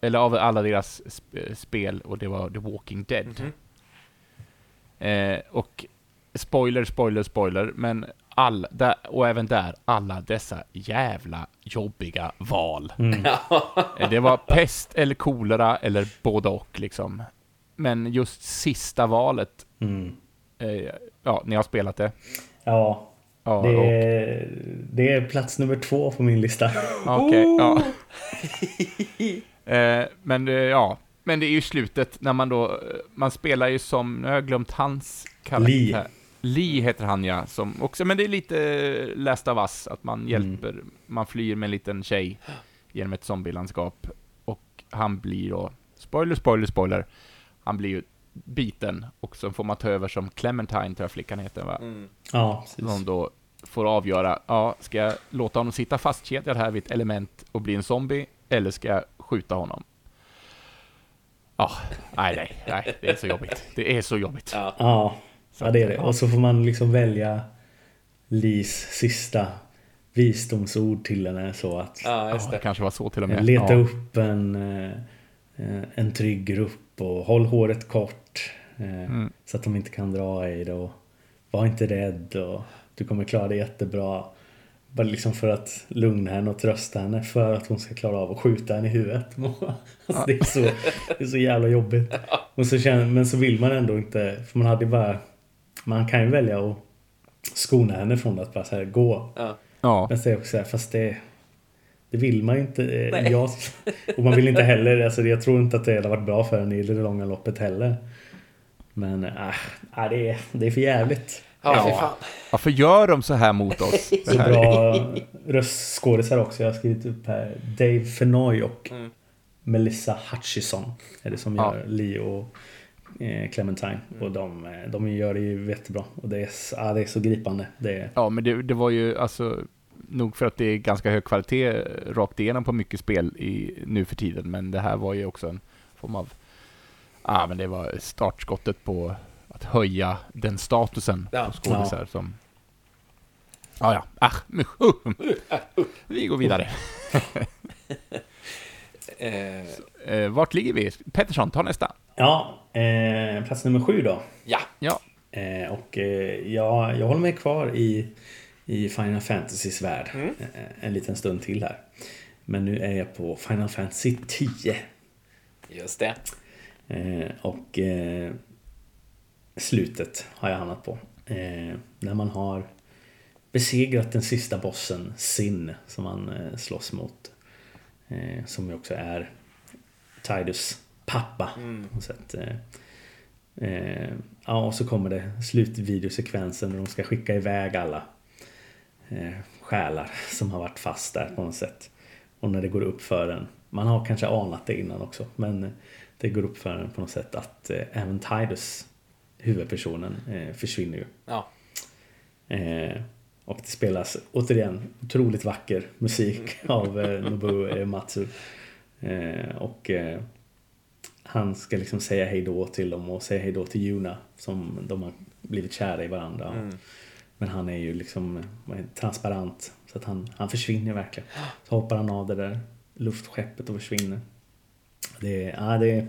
eller av alla deras sp- spel, och det var The Walking Dead. Mhm. Eh, och spoiler, spoiler, spoiler, men all, där, och även där, alla dessa jävla jobbiga val. Mm. Eh, Det var pest eller kolera eller både och liksom. Men just sista valet, Mm. eh, ja, ni har spelat det. Ja, Ja, det är, det är plats nummer två på min lista. okej, ja. eh, men eh, ja, Men det är ju slutet när man då, man spelar ju som, nu har jag glömt hans karaktär. Lee heter han ja, som också, men det är lite Last of Us, att man hjälper, man flyr med en liten tjej genom ett zombielandskap. Och han blir då, spoiler, spoiler, spoiler, han blir ju biten och så får man ta över som Clementine, tror jag flickan heter va? Ja, precis. Som då får avgöra, ja, ska jag låta honom sitta fastkedjad här vid ett element och bli en zombie, eller ska jag skjuta honom? Ja, nej, nej, nej, det är så jobbigt. Det är så jobbigt. Ja. Ja, ja det är det. Och så får man liksom välja Lis sista visdomsord till henne så att Ja, det det. kanske var så till och med. leta ja. upp en, eh, en trygg grupp och håll håret kort eh, Mm. så att de inte kan dra i det och var inte rädd och du kommer klara det jättebra. Bara liksom för att lugna henne och trösta henne för att hon ska klara av att skjuta henne i huvudet. alltså det, är så, det är så jävla jobbigt. Och så känner, men så vill man ändå inte, för man hade bara man kan ju välja att skona henne från att bara så här gå. Ja. Men så är det också så här, fast det, det vill man ju inte. eh, Nej. Jag, och man vill inte heller, alltså jag tror inte att det hade varit bra för henne i det långa loppet heller. Men äh, äh, det, är, det är för jävligt. Ja, fy fan. varför gör de så här mot oss? Så Det här är- bra röstskådisar också. Jag har skrivit upp här. Dave Fenoy och Mm. Melissa Hutchison är det som Ja. gör Lee och eh, Clementine. Och de, eh, de gör det ju jättebra. Och det är, ja, det är så gripande. Det är, Ja, men det, det var ju alltså nog för att det är ganska hög kvalitet rakt igenom på mycket spel i, nu för tiden, men det här var ju också en form av, ja men det var startskottet på att höja den statusen Ja. på skådisar som, ja ja, ah, uh, uh. vi går vidare. Eh, Eh, vart ligger vi? Pettersson, ta nästa. ja, eh, plats nummer sju då. ja. Ja, Eh, och eh, jag, jag håller mig kvar i, i Final Fantasys värld Mm. eh, en liten stund till här. Men nu är jag på Final Fantasy 10. Just det. Eh, och eh, slutet har jag hamnat på. Eh, när man har besegrat den sista bossen, Sin, som man eh, slåss mot. Eh, som ju också är Tidus pappa. På något sätt. Eh, eh, ja, och så kommer det slutvideosekvensen när de ska skicka iväg alla eh, själar som har varit fast där på något sätt. Och när det går upp för en, man har kanske anat det innan också, men det går upp för en på något sätt att eh, även Tidus, huvudpersonen, eh, försvinner ju. Ja. Eh, och det spelas återigen otroligt vacker musik av eh, Nobuo Uematsu. Eh, och eh, han ska liksom säga hej då till dem och säga hej då till Yuna som de har blivit kära i varandra. Men han är ju liksom transparent så att han, han försvinner verkligen. Så hoppar han av det där luftskeppet och försvinner. Det ja, det är,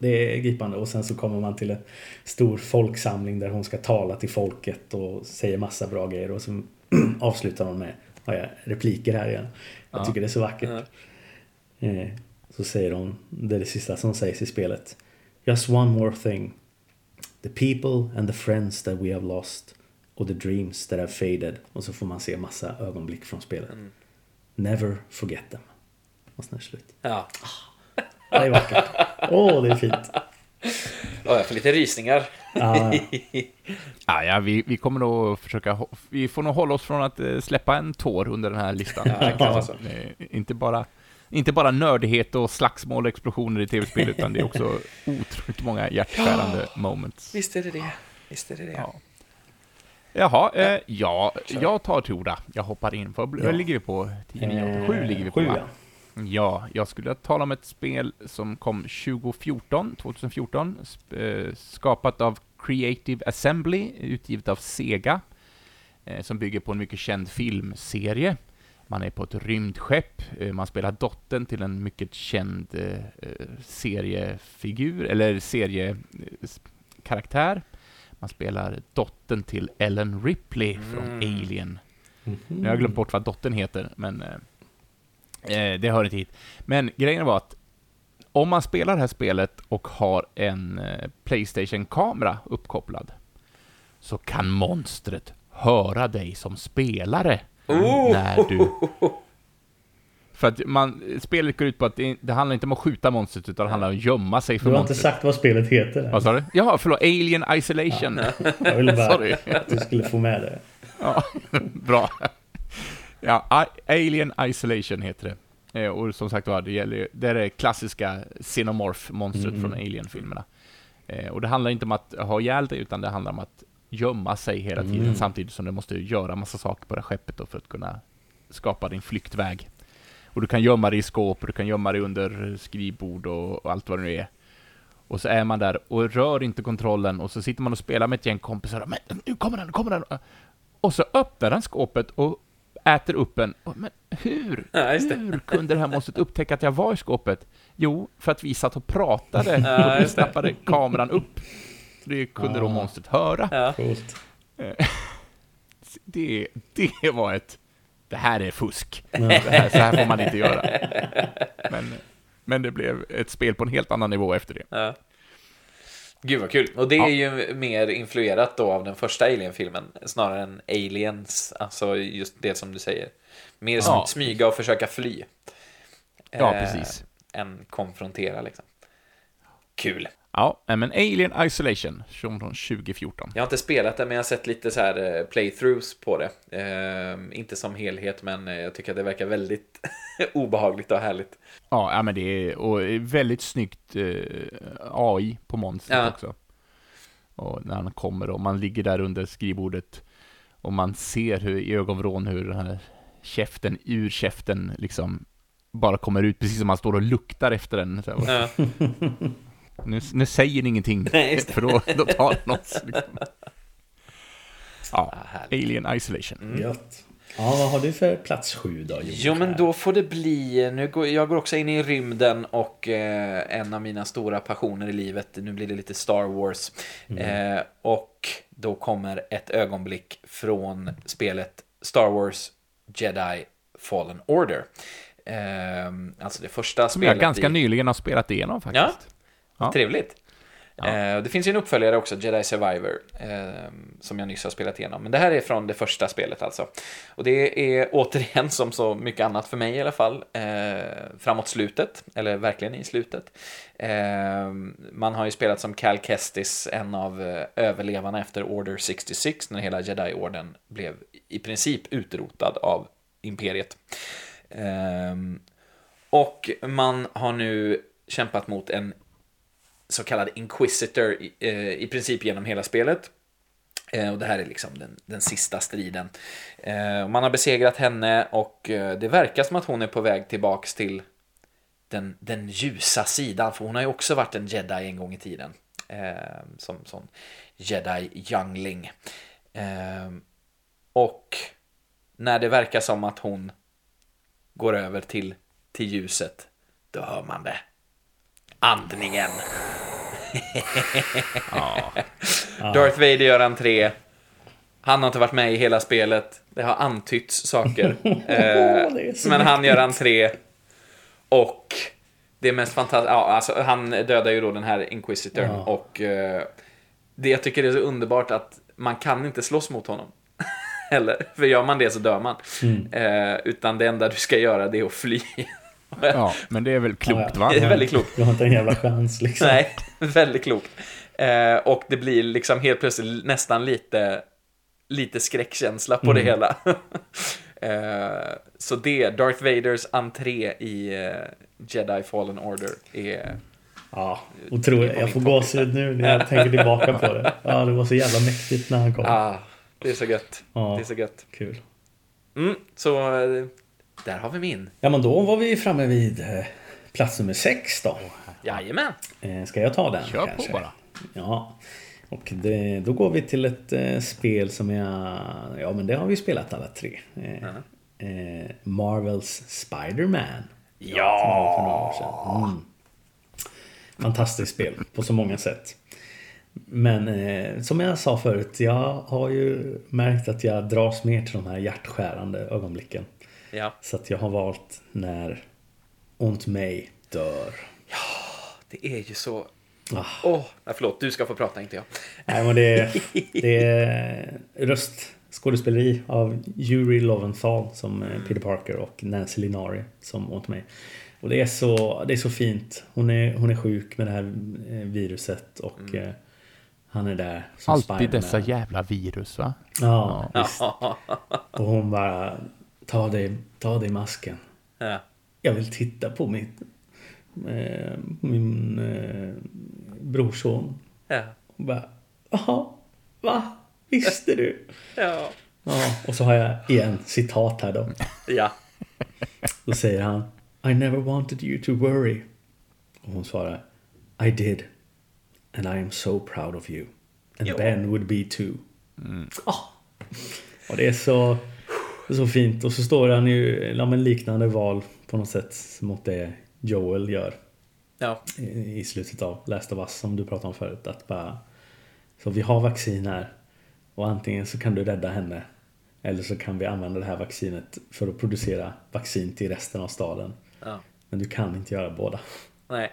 det är gripande och sen så kommer man till en stor folksamling där hon ska tala till folket och säger massa bra grejer och så avslutar hon med, har jag repliker här igen. Jag Ja. tycker det är så vackert. Eh, Så säger hon, det är det sista som sägs i spelet. Just one more thing. The people and the friends that we have lost och the dreams that have faded. Och så får man se massa ögonblick från spelet. Never forget them. Och sen är det slut. Ja. Ja, det är vackert. Åh, det är fint. Ja, jag får lite rysningar. Ja, ja, ja vi, vi kommer nog försöka, vi får nog hålla oss från att eh, släppa en tår under den här listan. Ja. Eh, inte bara inte bara nördighet och slagsmål och explosioner i tv-spel, utan det är också otroligt många hjärtskärande moments. Visst är det det. Visst är det det. Ja. Jaha, eh, ja, jag tar till orda. Jag hoppar in. Vad Ja. ligger vi på? 10, 9, 8, 7 ligger vi på, Sju, va? Ja. Ja, jag skulle tala om ett spel som kom 2014, 2014, sp- eh, skapat av Creative Assembly, utgivet av Sega, eh, som bygger på en mycket känd filmserie. Man är på ett rymdskepp, eh, man spelar dottern till en mycket känd seriefigur, eller seriekaraktär. Man spelar dottern till Ellen Ripley från Alien. Nu har jag glömt bort vad dottern heter, men eh, det hör inte hit. Men grejen var att om man spelar det här spelet och har en eh, Playstation-kamera uppkopplad så kan monstret höra dig som spelare Oh! när du För att man, spelet går ut på att det, det handlar inte om att skjuta monstret, utan det handlar om att gömma sig för Du har inte monstret. sagt vad spelet heter. än. Vad sa du? Ja, förlåt. Alien Isolation. Jag ville bara Sorry. att du skulle få med det. Ja, bra. Ja, Alien Isolation heter det. Eh, Och som sagt var, det, gäller, det är det klassiska Xenomorph-monstret från Alien-filmerna. Eh, Och det handlar inte om att ha ihjäl det, utan det handlar om att gömma sig hela tiden, samtidigt som du måste göra massa saker på det här skeppet då för att kunna skapa din flyktväg. Och du kan gömma dig i skåp, och du kan gömma dig under skrivbord och, och allt vad det nu är. Och så är man där och rör inte kontrollen och så sitter man och spelar med ett gäng kompisar och men nu kommer den, nu kommer den! Och så öppnar han skåpet och äter upp en. Men hur? Ja. Hur kunde det här monstret upptäcka att jag var i skåpet? Jo, för att vi satt och pratade Ja, och snappade kameran upp. Det kunde då Ah. monstret höra. Ja. Coolt. Det, det var ett... Det här är fusk. Det här, så här får man inte göra. Men, men det blev ett spel på en helt annan nivå efter det. Gud vad kul. Och det är ju mer influerat då av den första Alien-filmen, snarare än Aliens, alltså just det som du säger. Mer Ja. smyga och försöka fly. Ja, Eh, precis. Än konfrontera liksom. Kul. Ja, eh, men Alien Isolation, från 2014. Jag har inte spelat det, men jag har sett lite så här eh, playthroughs på det. Eh, inte som helhet, men eh, jag tycker att det verkar väldigt obehagligt och härligt. Ja, ja, men det är och väldigt snyggt eh, AI på monstret Ja. också. Och när han kommer och man ligger där under skrivbordet och man ser hur i ögonvrån hur den här käften ur käften liksom bara kommer ut, precis som han står och luktar efter den. Så här, Ja. nu, nu säger ni ingenting, Nej, för då, då tar den oss. Liksom. Ja, Ah. Alien Isolation. Gött. Ja, vad har du för plats sju då? Joel? Jo, men då får det bli... Nu går, jag går också in i rymden och eh, en av mina stora passioner i livet, nu blir det lite Star Wars. Eh, och då kommer ett ögonblick från spelet Star Wars Jedi Fallen Order. Eh, alltså det första Som jag spelet ganska i... nyligen har spelat igenom faktiskt. Ja. Trevligt. Eh, det finns ju en uppföljare också, Jedi Survivor, eh, som jag nyss har spelat igenom. Men det här är från det första spelet alltså. Och det är återigen, som så mycket annat för mig i alla fall, eh, framåt slutet, eller verkligen i slutet. Eh, man har ju spelat som Cal Kestis, en av eh, överlevarna efter Order 66, när hela Jedi-orden blev i princip utrotad av Imperiet. Ehm, och man har nu kämpat mot en så kallad Inquisitor i, eh, i princip genom hela spelet. Eh, och det här är liksom den, den sista striden. Eh, man har besegrat henne och eh, det verkar som att hon är på väg tillbaks till den, den ljusa sidan. För hon har ju också varit en jedi en gång i tiden. Som, som sån jedi youngling. Och när det verkar som att hon går över till, till ljuset, då hör man det. Andningen. Darth Vader gör entré. Han har inte varit med i hela spelet. Det har antytts saker. det eh, men han gör entré. Och det mest fantastiska, ja, alltså han dödar ju då den här Inquisitorn. Ja. Och eh, det jag tycker är så underbart att man kan inte slåss mot honom. Eller, för gör man det så dör man. Mm. Eh, utan det enda du ska göra det är att fly. Ja, men det är väl klokt va? Det är väldigt klokt. Du har inte en jävla chans liksom. Nej, väldigt klokt. Eh, och det blir liksom helt plötsligt nästan lite, lite skräckkänsla på det hela. eh, så det, Darth Vaders entré i eh, Jedi Fallen Order är... Ja, otroligt. Jag får gåshud nu när jag tänker tillbaka på det. Ja, det var så jävla mäktigt när han kom. Ah, det är så gött. Ja. Det är så gött. Kul. Mm, så eh, där har vi min. Ja, men då var vi framme vid eh, plats nummer sex då. Jajamän. Eh, Ska jag ta den Kör kanske? på bara. Ja. Och det, då går vi till ett eh, spel som jag... Ja, men det har vi spelat alla tre. Eh, eh, Marvels Spider-Man. Ja! För några år sedan. Mm. Fantastiskt spel på så många sätt. Men eh, som jag sa förut, jag har ju märkt att jag dras mer till de här hjärtskärande ögonblicken. Ja, Så att jag har valt när Ont May dör. det är ju så... Ah. Åh, nej, förlåt, du ska få prata, inte jag. Nej men det är, det är röst, skådespeleri av Yuri Loventhal som eh, Peter Parker och Nancy Linari som åt mig. Och det är så, det är så fint. Hon är, hon är sjuk med det här eh, viruset och eh, han är där som Alltid dessa jävla virus va? Ja, visst. Och hon bara Ta dig, ta dig masken. Ja. Jag vill titta på mitt, eh, min eh, brorson. Ja. Och bara, jaha, va? Visste du? Ja. Ja, och så har jag igen citat här då. Ja. Då säger han I never wanted you to worry. Och hon svarar I did. And I am so proud of you. And Jo. Ben would be too. Ah. Och det är så, så fint. Och så står han ju ja, men liknande val på något sätt mot det Joel gör Ja. i i slutet av Last of Us som du pratade om förut. Att bara, så vi har vaccin här och antingen så kan du rädda henne eller så kan vi använda det här vaccinet för att producera vaccin till resten av staden. Ja. Men du kan inte göra båda. Nej.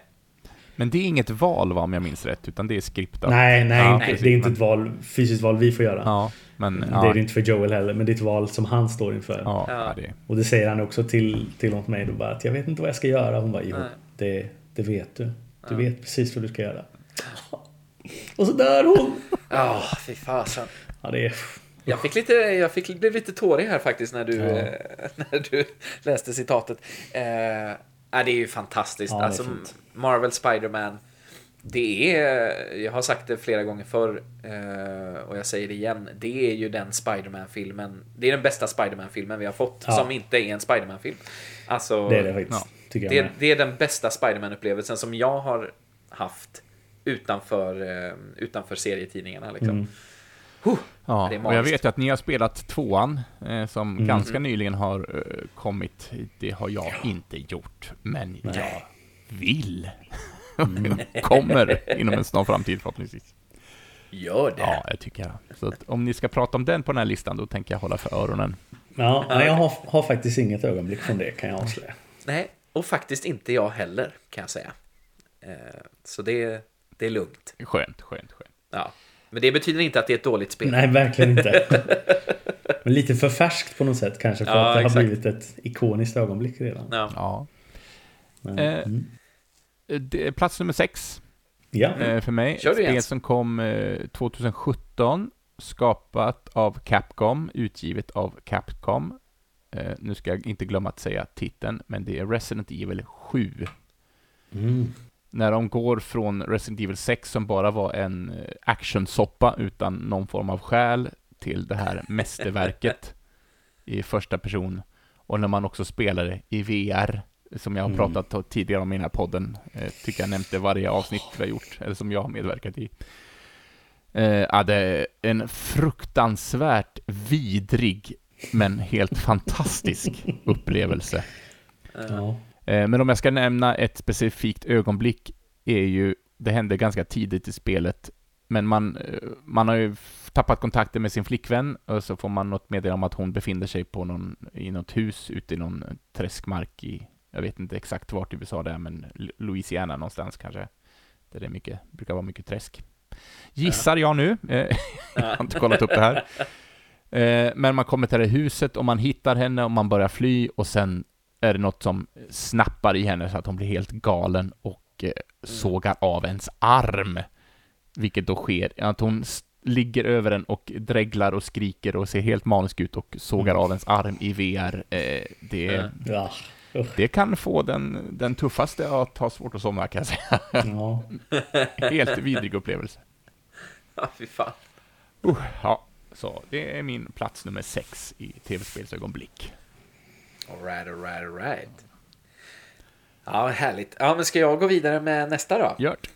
Men det är inget val va, om jag minns rätt, utan det är skriptat. Nej, nej, Ja, precis, det är inte ett val, fysiskt val vi får göra. Ja, men... Det Ja, är det inte för Joel heller, men det är ett val som han står inför. ja, det, Och det säger han också till, till åt mig då bara att jag vet inte vad jag ska göra. Hon bara jo, det, det vet du. Du vet precis vad du ska göra. Och så dör hon! Ja, fy fasen. Ja, det är... Jag fick lite, jag fick, blev lite tårig här faktiskt när du, Ja. eh, när du läste citatet. Eh, det är ju fantastiskt. Ja, det är alltså. Marvel Spider-Man. Det är, jag har sagt det flera gånger förr eh, och jag säger det igen. Det är ju den Spider-Man-filmen. Det är den bästa Spider-Man-filmen vi har fått Ja. som inte är en Spider-Man-film. Alltså, Det är det faktiskt. Tycker jag det, det är den bästa Spider-Man-upplevelsen som jag har haft utanför, eh, utanför serietidningarna. Liksom. Mm. Huh, ja. och jag vet ju att ni har spelat tvåan, eh, som Mm. ganska nyligen har eh, kommit. Det har jag inte gjort, men jag vill. Mm. Kommer inom en snar framtid förhoppningsvis. Gör det. Ja, jag tycker jag. Så att om ni ska prata om den på den här listan, då tänker jag hålla för öronen. Ja, jag har, har faktiskt inget ögonblick från det kan jag avslöja. Nej, och faktiskt inte jag heller kan jag säga. Eh, Så det, det är lugnt. Skönt, skönt, skönt. Ja. Men det betyder inte att det är ett dåligt spel. Nej, verkligen inte. Men lite för färskt på något sätt kanske för Ja, att det exakt. har blivit ett ikoniskt ögonblick redan. Ja. Ja. Men, Eh, mm. Plats nummer sex Ja, eh, för mig. Kör spel som kom eh, 2017, skapat av Capcom, utgivet av Capcom. Eh, nu ska jag inte glömma att säga titeln, men det är Resident Evil 7. mm. När de går från Resident Evil 6 som bara var en eh, actionsoppa utan någon form av själ till det här mästerverket i första person. Och när man också spelar det i VR, som jag har Mm. pratat om tidigare om i den här podden, eh, tycker jag nämnde varje avsnitt vi har gjort, eller som jag har medverkat i. Eh, är en fruktansvärt vidrig, men helt fantastisk upplevelse. ja. Eh, Men om jag ska nämna ett specifikt ögonblick är ju, det hände ganska tidigt i spelet, men man, eh, man har ju tappat kontakten med sin flickvän och så får man något meddelande om att hon befinner sig på någon, i något hus ute i någon träskmark i, jag vet inte exakt vart i USA det är, men Louisiana någonstans kanske, där det är mycket, brukar vara mycket träsk. Gissar jag nu, eh, jag har inte kollat upp det här. Eh, Men man kommer till det huset och man hittar henne och man börjar fly och sen är det något som snappar i henne så att hon blir helt galen och eh, sågar av ens arm. Vilket då sker, att hon ligger över den och dreglar och skriker och ser helt manisk ut och sågar av ens arm i VR. Det, ja. Det kan få den, den tuffaste att ha svårt att somna kan jag säga. ja. Helt vidrig upplevelse. Ja, fy fan. Uh, ja, så det är min plats nummer sex i tv-spelsögonblick. Alright, alright, alright. Ja, härligt. Ja, men ska jag gå vidare med nästa då? Gjort. Eh,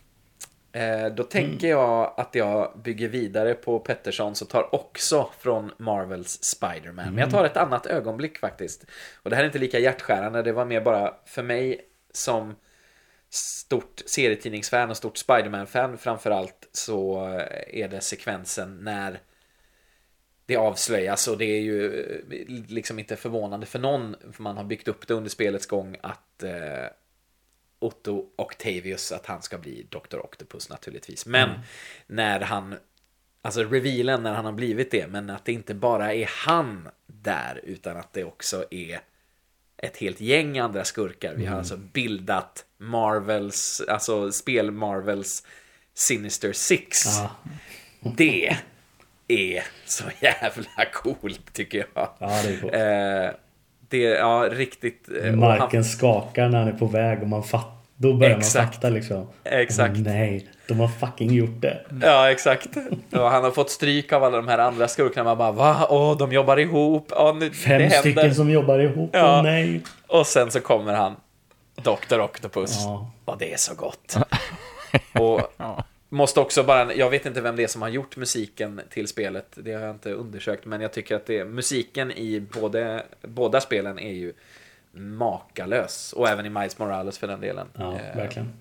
då tänker jag att jag bygger vidare på Petterssons och tar också från Marvels Spider-Man. Men jag tar ett annat ögonblick faktiskt. Och det här är inte lika hjärtskärande, det var mer bara för mig som stort serietidningsfan och stort Spider-Man-fan framförallt så är det sekvensen när det avslöjas och det är ju eh, liksom inte förvånande för någon för man har byggt upp det under spelets gång att eh, Otto Octavius att han ska bli Dr. Octopus naturligtvis. Men när han Alltså revealen när han har blivit det, men att det inte bara är han där, utan att det också är ett helt gäng andra skurkar. Vi har alltså bildat Marvels, alltså spel Marvels Sinister Six. Ja. Det är så jävla coolt tycker jag. Ja, det är coolt. Eh, det är ja, riktigt... eh, och han- Marken skakar när han är på väg och man fattar. Då börjar Exakt. man fatta liksom. Exakt. Men nej, de har fucking gjort det. Ja, exakt. Och han har fått stryk av alla de här andra skurkarna. Man bara, va? Åh, de jobbar ihop. Åh, nu, Fem det händer. stycken som jobbar ihop. Ja. Åh nej. Och sen så kommer han, Dr. Octopus. Ja. Och det är så gott. Och måste också bara, jag vet inte vem det är som har gjort musiken till spelet. Det har jag inte undersökt. Men jag tycker att det, musiken i både, båda spelen är ju makalös. Och även i Miles Morales för den delen. Ja, Eh, verkligen.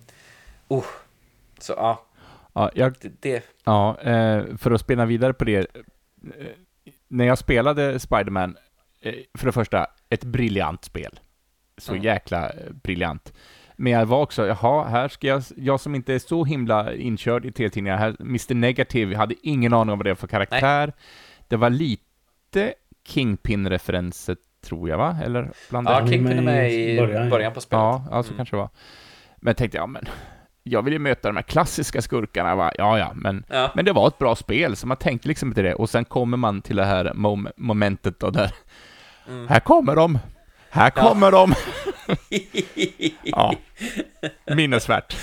Oh. Så ja, Ja, jag, det, ja eh, för att spela vidare på det. eh, När jag spelade Spiderman, eh, för det första, ett briljant spel. Så Mm. jäkla eh, briljant. Men jag var också, jaha, här ska jag, jag som inte är så himla inkörd i tv-tidningar, här, Mr Negative, jag hade ingen aning om vad det var för karaktär. Det var lite Kingpin-referenser, tror jag, va? Eller bland Ja, Kingpin är med i början, början, ja. på spelet. Ja, ja så Mm. kanske det var. Men tänkte jag, men jag vill ju möta de här klassiska skurkarna, va? Ja, ja, men, Ja. men det var ett bra spel, så man tänkte liksom inte det. Och sen kommer man till det här mom momentet då där, Mm. här kommer de! Här kommer de! ja, minnesvärt.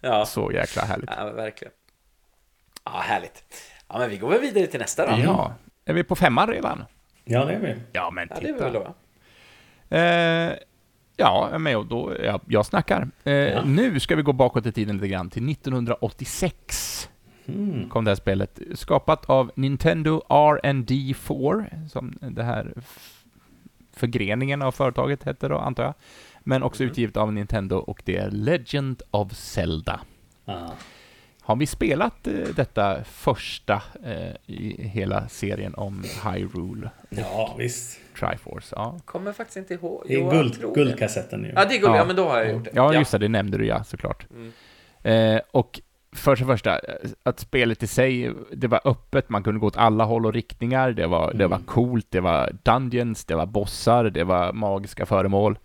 ja. Så jäkla härligt. ja, verkligen. Ja, härligt. Ja, men vi går väl vidare till nästa då. Ja, är vi på femman redan? Ja, det är vi. Ja, men Ja, det är vi väl titta. då. Eh, ja, jag är med och då, ja, jag snackar. Eh, Nu ska vi gå bakåt i tiden lite grann, till 1986. Mm. kom det här spelet. Skapat av Nintendo R&D 4 som det här förgreningen av företaget heter då, antar jag. Men också utgivet av Nintendo och det är Legend of Zelda. Ja. Har vi spelat eh, detta första eh, i hela serien om Hyrule ja, visst. Triforce? Ja, Kommer faktiskt inte ihåg. Det är guld, guldkassetten nu. Ja, det är guld. Ja. Ja. men då har jag gjort det. ja just det, det nämnde du ja, såklart. Mm. Eh, och för det första, att spelet i sig, det var öppet, man kunde gå åt alla håll och riktningar, det var, det var coolt, det var dungeons, det var bossar, det var magiska föremål.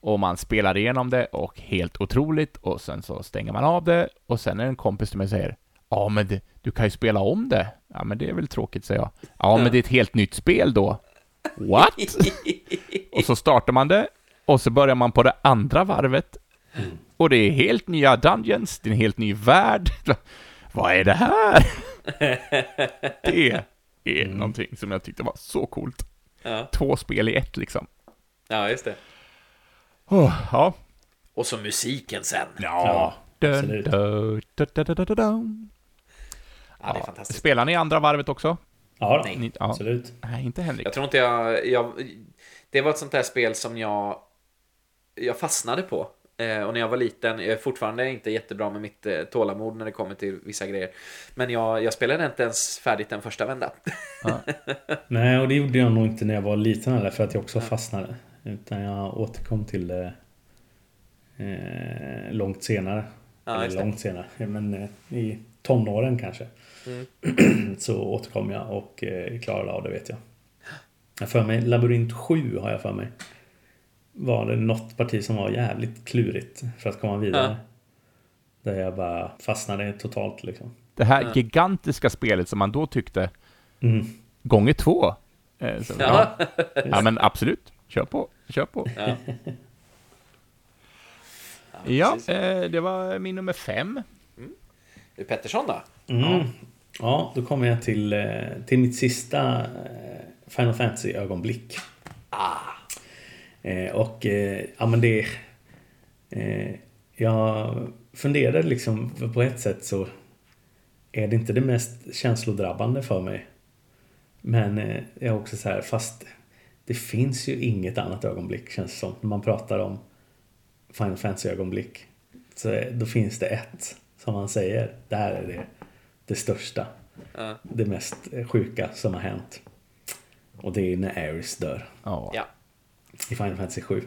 Och man spelar igenom det och helt otroligt, och sen så stänger man av det, och sen är det en kompis till mig säger Ja, men det, du kan ju spela om det. Ja, men det är väl tråkigt, säger jag. Ja, men det är ett helt nytt spel då. What? och så startar man det, och så börjar man på det andra varvet, och det är helt nya dungeons, det är en helt ny värld. Vad är det här? det är någonting som jag tyckte var så coolt. Ja. Två spel i ett liksom. ja, just det. Oh, ja. Och så musiken sen. Ja. dun, dun, dun. Ja, det är fantastiskt. Spelar ni andra varvet också? Ja, Nej. Ni, ja. absolut. Nej, inte Henrik. Jag tror inte jag, jag... Det var ett sånt där spel som jag... Jag fastnade på. Eh, och när jag var liten, jag är fortfarande inte jättebra med mitt eh, tålamod när det kommer till vissa grejer. Men jag, jag spelade inte ens färdigt den första vändan. Nej, och det gjorde jag nog inte när jag var liten heller för att jag också fastnade. Utan jag återkom till det eh, långt senare. Ja, Eller långt senare, men eh, i tonåren kanske. Mm. Så återkom jag och eh, klarade av det vet jag. Jag för mig, Labyrint 7 har jag för mig. Var det något parti som var jävligt klurigt för att komma vidare. Där jag bara fastnade totalt liksom. Det här gigantiska spelet som man då tyckte Mm. gånger två. Eh, så, ja. Ja. ja, men absolut. Kör på. Kör på. Ja. Ja, precis. eh, det var min nummer fem. Du Pettersson då? Mm. Ja, då kommer jag till, eh, till mitt sista Final Fantasy-ögonblick. Ah. Eh, och eh, ja men det... Eh, jag funderade liksom, för på ett sätt så är det inte det mest känslodrabbande för mig. Men eh, jag är också så här, fast det finns ju inget annat ögonblick känns det som. När man pratar om Final Fantasy-ögonblick. Så eh, då finns det ett som man säger, det här är det, det största. Ja. Det mest sjuka som har hänt. Och det är när Aeris dör Ja. Ja. I Final Fantasy 7.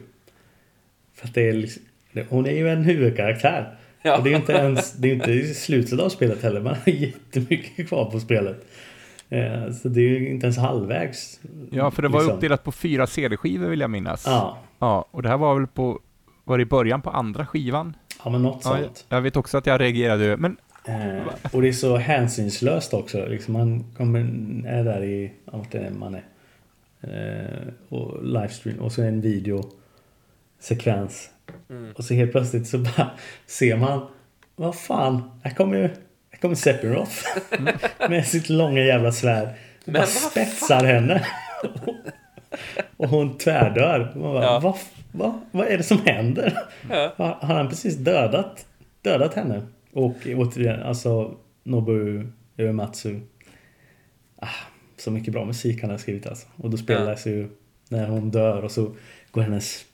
För att det är liksom, hon är ju en huvudkaraktär. Ja. Och det är inte ens det är inte slutet av spelet heller. Man har jättemycket kvar på spelet. Eh, Så det är ju inte ens halvvägs. Ja, för det var liksom. uppdelat på fyra CD-skivor vill jag minnas. Ja, Ja, och det här var väl på, var det i början på andra skivan? ja men något Ja, jag, sånt. jag vet också att jag reagerade, men Eh, och det är så hänsynslöst också. Liksom man kommer, är där i, ja, vart man är. Eh, och livestream och så en videosekvens. Och så helt plötsligt så bara ser man, vad fan, här kommer ju, här kommer Sephiroth. med sitt långa jävla svärd. Och Men bara spetsar henne. och hon tvärdör. Man bara, Ja. vad, vad, vad är det som händer? Ja. Har han precis dödat, dödat henne? Och återigen, alltså Nobu Uematsu. Ah, så mycket bra musik han har skrivit alltså. Och då spelas ju när hon dör och så går hennes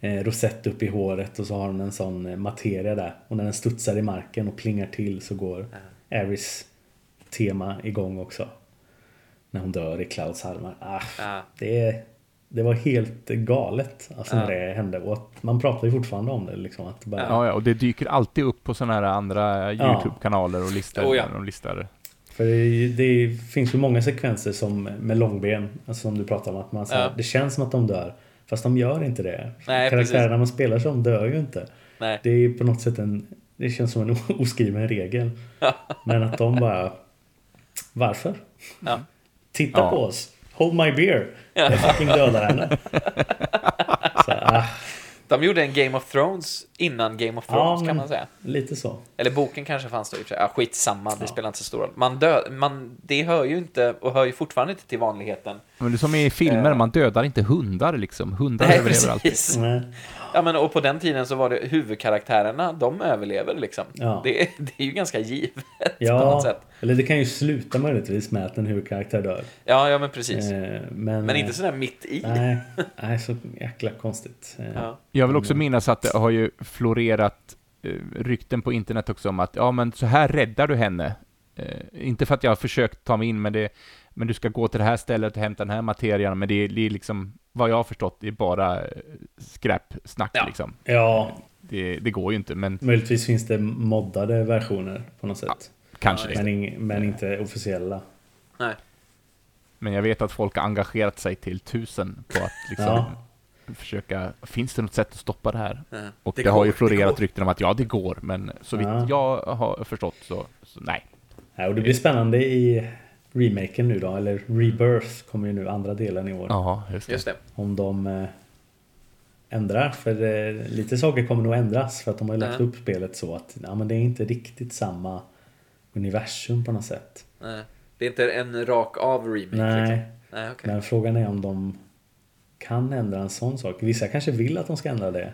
eh, rosett upp i håret och så har hon en sån eh, materia där. Och när den studsar i marken och plingar till så går Aris tema igång också. När hon dör i Clouds armar. Ah, Ja. det, det var helt galet alltså, Ja. när det hände. Och att man pratar ju fortfarande om det. Liksom, att bara, ja, ja, och det dyker alltid upp på sådana här andra Ja. YouTube-kanaler och listor. Oh, ja. när de listar. För det, det finns ju många sekvenser som med långben, alltså som du pratar om, att man, så här, Ja. det känns som att de dör. Fast de gör inte det. Nej, Karaktärerna precis. man spelar som dör ju inte. Nej. Det är på något sätt en, det känns som en oskriven regel. Men att de bara, varför? Ja. Titta Ja. på oss. Hold my beer. Jag fucking dödar henne. Så, ah, De gjorde en Game of Thrones innan Game of Ja, Thrones men- kan man säga. lite så. Eller boken kanske fanns då i och för sig. Ja, skitsamma, det spelar inte så stor roll. Man dö man, det hör ju inte, och hör ju fortfarande inte till vanligheten. Men det är som i filmer, Eh. man dödar inte hundar liksom. Hundar Nej, överlever alltid. precis. Nej. Ja, men och på den tiden så var det huvudkaraktärerna, de överlever liksom. Ja. Det, det är ju ganska givet på något Ja, sätt. eller det kan ju sluta möjligtvis med att en huvudkaraktär dör. Ja, ja men precis. Eh, men, Men inte sådär mitt i. Nej, nej, så jäkla konstigt. Eh, Ja. Jag vill också minnas att det har ju florerat eh, rykten på internet också om att ja, men så här räddar du henne. Eh, inte för att jag har försökt ta mig in, men, det, men du ska gå till det här stället och hämta den här materian, men det är, det är liksom, vad jag har förstått, det är bara eh, skräpsnack Ja. liksom. Ja, Det, det går ju inte, men möjligtvis finns det moddade versioner på något sätt. kanske Ja, det. men, ing, men inte officiella. Nej. Men jag vet att folk har engagerat sig till tusen på att liksom Ja. försöka, finns det något sätt att stoppa det här? Ja. Och det, Det har ju går, florerat går. rykten om att ja, det går, men så vitt Ja. jag har förstått så, så nej. Ja, och det blir spännande i remaken nu då, eller Rebirth kommer ju nu andra delen i år. Ja, just det. Just det. Om de eh, ändrar, för eh, lite saker kommer nog ändras för att de har ju lagt upp spelet så att ja, men det är inte riktigt samma universum på något sätt. Nej. Det är inte en rak av remake Nej. liksom. Nej, okej. Men frågan är om de kan ändra en sån sak. Vissa kanske vill att de ska ändra det.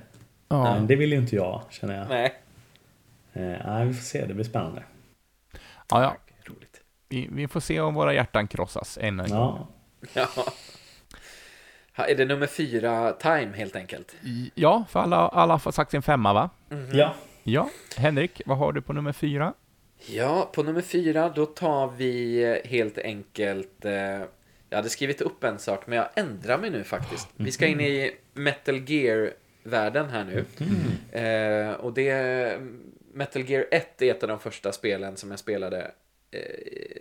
Ja. Men det vill ju inte jag, känner jag. Nej. Eh, nej, vi får se, det blir spännande. Ja, ja. Vi, vi får se om våra hjärtan krossas än en gång. Ja, Ja. Är det nummer fyra time helt enkelt? Ja, för alla, alla har sagt sin femma, va? ja. Ja. Henrik, vad har du på nummer fyra? Ja, på nummer fyra då tar vi eh, helt enkelt... Eh, jag hade skrivit upp en sak, men jag ändrar mig nu faktiskt. Vi ska in i Metal Gear-världen här nu. Eh, och det... Metal Gear 1 är ett av de första spelen som jag spelade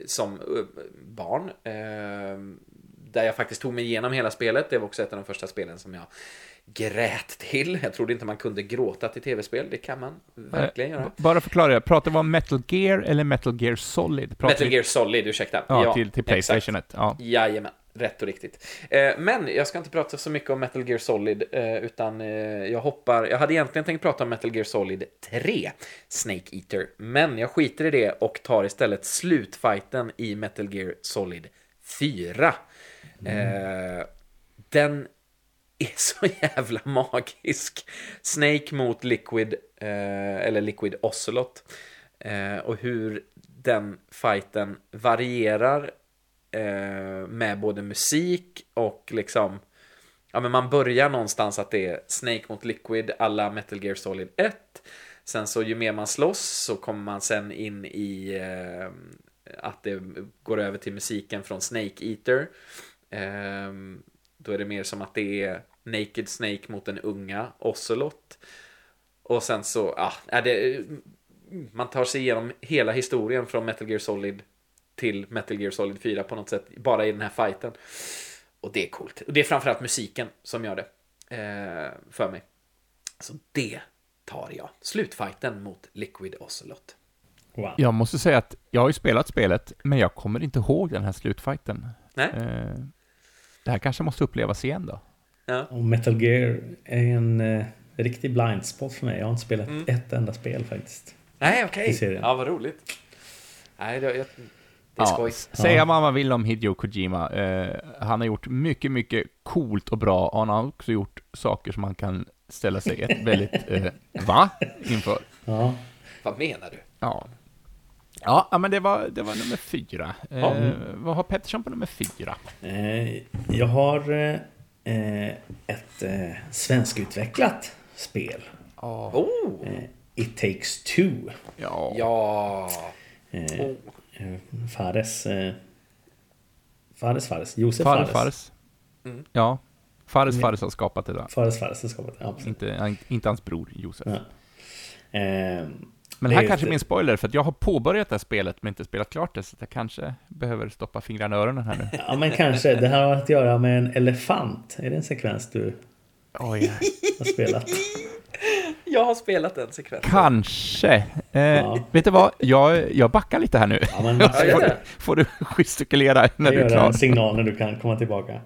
som eh, barn. Eh, där jag faktiskt tog mig igenom hela spelet. Det var också ett av de första spelen som jag grät till. Jag trodde inte man kunde gråta till tv-spel. Det kan man verkligen göra. Eh, Bara förklara, pratar vi om Metal Gear eller Metal Gear Solid? Pratar Metal vi- Gear Solid, ursäkta. Ja, till, till exakt. Playstation 1. Ja. Jajamän, rätt och riktigt. Eh, men jag ska inte prata så mycket om Metal Gear Solid, eh, utan eh, jag hoppar... Jag hade egentligen tänkt prata om Metal Gear Solid 3, Snake Eater, men jag skiter i det och tar istället slutfighten i Metal Gear Solid 4. Eh, den är så jävla magisk. Snake mot Liquid, eller Liquid Ocelot. Och hur den fighten varierar eh, med både musik och liksom Ja men man börjar någonstans att det är Snake mot Liquid alla Metal Gear Solid 1 Sen så ju mer man slåss så kommer man sen in i eh, att det går över till musiken från Snake Eater. Eh, Då är det mer som att det är Naked Snake mot den unga Ocelot. Och sen så, ja, är det, man tar sig igenom hela historien från Metal Gear Solid till Metal Gear Solid 4 på något sätt, bara i den här fighten. Och det är coolt. Och det är framförallt musiken som gör det eh, för mig. Så det tar jag. Slutfighten mot Liquid Ocelot. Wow. Jag måste säga att jag har ju spelat spelet, men jag kommer inte ihåg den här slutfighten. Nej? Eh, det här kanske måste upplevas igen då. Ja. Och Metal Gear är en eh, riktig blind spot för mig. Jag har inte spelat Mm. ett enda spel faktiskt. Nej, okej. Serien. Ja, vad roligt. Nej, det, jag, det är skoj. s- Säga vad man vill om Hideo Kojima. Eh, han har gjort mycket, mycket coolt och bra. Och han har också gjort saker som man kan ställa sig ett väldigt, eh, va? Inför. Ja, Vad menar du? Ja. Ja, ja, men det var, det var nummer fyra. Eh, Ja. Vad har Pettersson på nummer fyra? eh, jag har eh, ett eh, svenskutvecklat spel. Oh! Eh, It takes two. Ja. Ja! Eh, Oh. Eh, Fares... Eh, Fares Fares. Josef Fares Fares. Fares. Mm. Ja. Fares Fares har skapat det där. Fares Fares har skapat det. Ja. Inte, inte hans bror Josef. Ja. Eh, Men Det här är kanske är min spoiler, för att jag har påbörjat det här spelet men inte spelat klart det, så jag kanske behöver stoppa fingrarna i öronen här nu. ja, men kanske. Det här har att göra med en elefant. Är det en sekvens du Oj. har spelat? Jag har spelat den sekvensen. Kanske. Eh, Ja. Vet du vad? Jag, jag backar lite här nu. Ja, men Ja, får, det. får du gestikulera när jag du är gör klar. en signal när du kan komma tillbaka.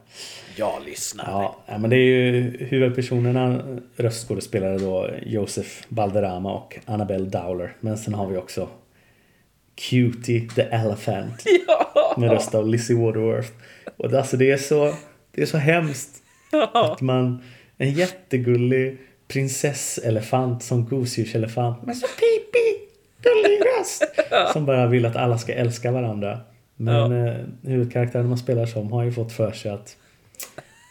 Jag lyssnar. Ja, ja, men det är ju huvudpersonerna röstskådespelare då Josef Balderrama och Annabelle Dowler. Men sen har vi också Cutie the Elephant Ja! med röst av Lizzie Waterworth. Och det, alltså det är så, det är så hemskt att man, en jättegullig prinsesselefant som gosedjurselefant med så pipig, gullig röst. Som bara vill att alla ska älska varandra. Men eh, huvudkaraktären man spelar som har ju fått för sig att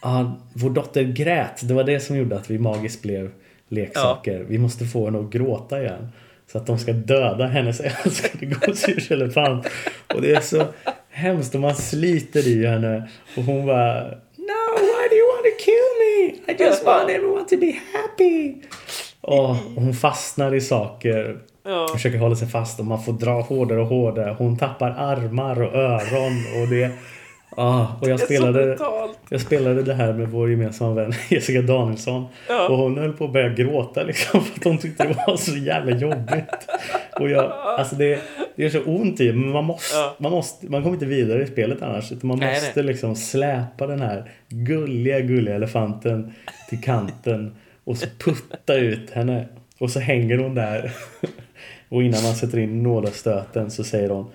ah, vår dotter grät. Det var det som gjorde att vi magiskt blev leksaker. Vi måste få henne att gråta igen. Så att de ska döda hennes älskade gosedjurselefant. Och det är så hemskt och man sliter i henne. Och hon bara No, why do you want to kill me? I just want everyone to be happy. Och hon fastnar i saker. Försöker hålla sig fast och man får dra hårdare och hårdare. Hon tappar armar och öron och det... Ah, och jag spelade, jag spelade det här med vår gemensamma vän Jessica Danielsson. Och hon höll på att börja gråta liksom för att hon tyckte det var så jävla jobbigt. Och jag, alltså det, det är så ont i men man måste, Ja. man måste, man kommer inte vidare i spelet annars. Utan man Nej, måste liksom släpa den här gulliga, gulliga elefanten till kanten och så putta ut henne. Och så hänger hon där. Och innan man sätter in nådastöten så säger hon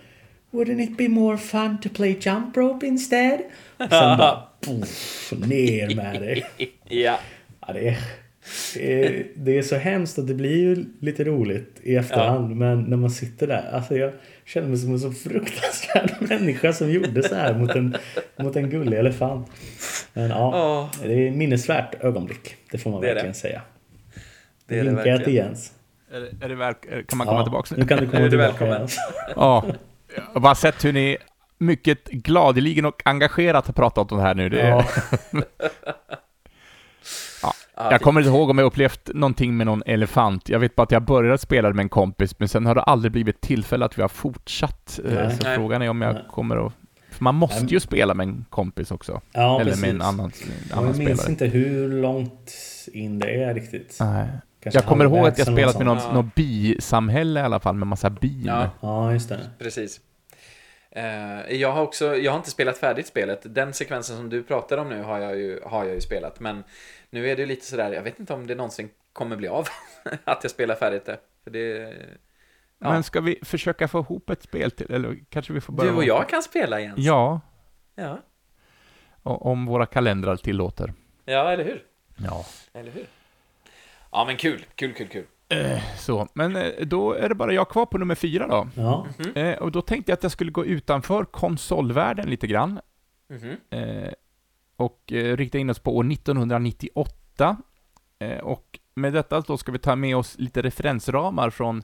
Wouldn't it be more fun to play jump rope instead? Och sen bara poff, ner med dig. Ja. Ja, det, är, det, är, det är så hemskt att det blir ju lite roligt i efterhand. Men när man sitter där. Alltså jag känner mig som en så fruktansvärd människa som gjorde så här mot en, mot en gullig elefant. Men ja, det är minnesvärt ögonblick. Det får man Det är det. verkligen säga. Det är det Vinkar jag till verkligen. Jens. Är, det- är det verk, kan man komma Ja, tillbaka Nu kan du Nu komma tillbaka. Jens. Ja. Jag har bara sett hur ni mycket gladeligen och engagerat har pratat om det här nu. Det är, Ja, Ja, jag kommer inte ihåg om jag upplevt någonting med någon elefant. Jag vet bara att jag började spela med en kompis, men sen har det aldrig blivit tillfälle att vi har fortsatt. Eh, Nej. Så Nej. frågan är om jag Nej. kommer att... För man måste ju spela med en kompis också. ja Eller precis. med en annan, en annan jag minns spelare. inte hur långt in det är riktigt. Nej. Kanske Jag kommer ihåg att jag spelat med något. Ja. någon bisamhälle i alla fall, med massa bin. Ja. Ja, just det. Precis. Eh, jag har också, jag har inte spelat färdigt spelet. Den sekvensen som du pratar om nu har jag ju, har jag ju spelat. Men nu är det ju lite sådär, jag vet inte om det någonsin kommer bli av att jag spelar färdigt det. För det Ja. Men ska vi försöka få ihop ett spel till, eller kanske vi får börja... du och jag kan spela igen. Ja, Ja, om våra kalendrar tillåter. ja eller hur? Ja. Eller hur? Ja, men kul, kul, kul, kul. Så, men eh, då är det bara jag kvar på nummer fyra då. Ja, Mm. Eh, och då tänkte jag att jag skulle gå utanför konsolvärlden lite grann. Mhm. Eh, och eh, rikta in oss på år 1998. Eh, och med detta då ska vi ta med oss lite referensramar från,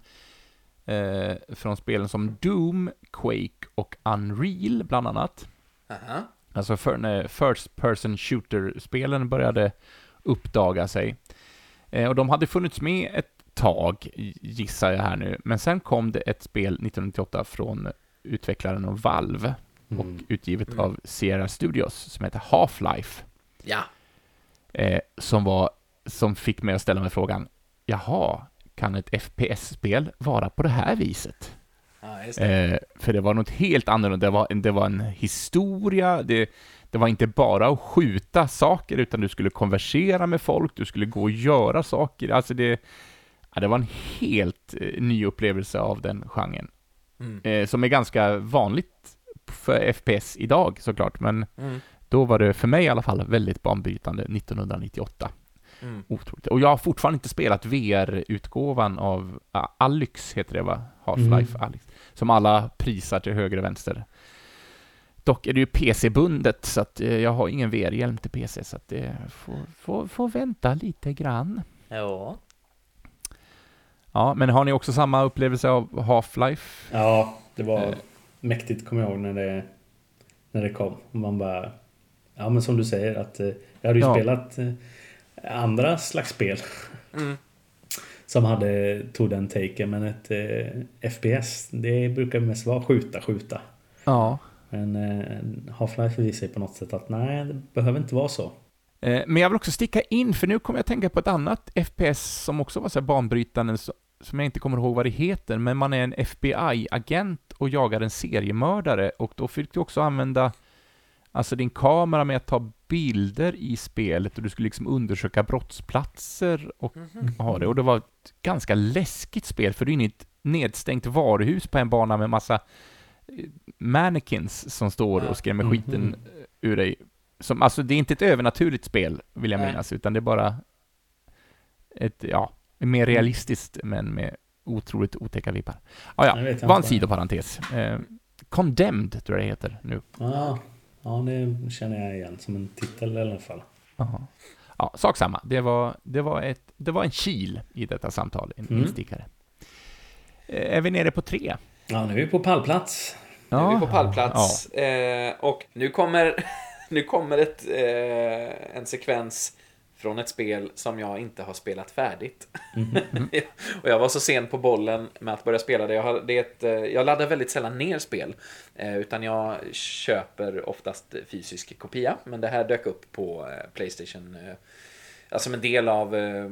eh, från spelen som Doom, Quake och Unreal, bland annat. Aha. Alltså för när First Person Shooter-spelen började uppdaga sig. Eh, och de hade funnits med ett tag, gissar jag här nu. Men sen kom det ett spel 1998 från utvecklaren av Valve och utgivet Mm. av Sierra Studios som heter Half-Life. Ja. Eh, som var, som fick mig att ställa mig frågan, jaha, kan ett FPS-spel vara på det här viset? ja, just det. Eh, för det var något helt annorlunda. Det var, det var en historia, det, det var inte bara att skjuta saker, utan du skulle konversera med folk, du skulle gå och göra saker. Alltså det, ja, det var en helt eh, ny upplevelse av den genren. Mm. Eh, som är ganska vanligt för FPS idag såklart, men Mm. då var det för mig i alla fall väldigt banbrytande 1998. Mm. Otroligt. Och jag har fortfarande inte spelat VR-utgåvan av ah, Alyx, heter det va? Half-Life Mm. Alyx. Som alla prisar till höger och vänster. Dock är det ju PC-bundet, så att eh, jag har ingen VR-hjälm till PC, så att det får, får, får vänta lite grann. Ja. Ja, men har ni också samma upplevelse av Half-Life? Ja, det var Eh. mäktigt kommer jag ihåg när det, när det kom. Man bara... Ja men som du säger att eh, jag hade ju Ja. spelat eh, andra slags spel. Mm. Som hade, tog den taken men ett eh, FPS det brukar mest vara skjuta, skjuta. Ja. Men eh, Half-Life visar ju på något sätt att nej, det behöver inte vara så. Eh, Men jag vill också sticka in, för nu kommer jag tänka på ett annat FPS som också var så här banbrytande, som jag inte kommer ihåg vad det heter, men man är en FBI-agent och jagar en seriemördare, och då fick du också använda alltså din kamera med att ta bilder i spelet, och du skulle liksom undersöka brottsplatser och ha det, och det var ett ganska läskigt spel, för du är inne i ett nedstängt varuhus på en bana med massa mannequins som står och skrämmer skiten eh, ur dig. Som, alltså det är inte ett övernaturligt spel, vill jag minnas, utan det är bara ett, ja, mer realistiskt, men med otroligt otäcka vibbar. Ah, ja, inte var en sidoparentes. Eh, Condemned, tror jag det heter nu. Ja, ja, det känner jag igen som en titel i alla fall. Aha. Ja, sak samma. Det var, det, var ett, det var en kil i detta samtal, en Mm. instickare. Eh, Är vi nere på tre? Ja, nu är vi på pallplats. Nu är vi på pallplats. Eh, och nu kommer, nu kommer ett, eh, en sekvens från ett spel som jag inte har spelat färdigt. och jag var så sen på bollen med att börja spela det. Jag, har, det är ett, eh, jag laddar väldigt sällan ner spel. Eh, utan jag köper oftast fysisk kopia. Men det här dök upp på eh, Playstation. Eh, alltså som en del av, eh,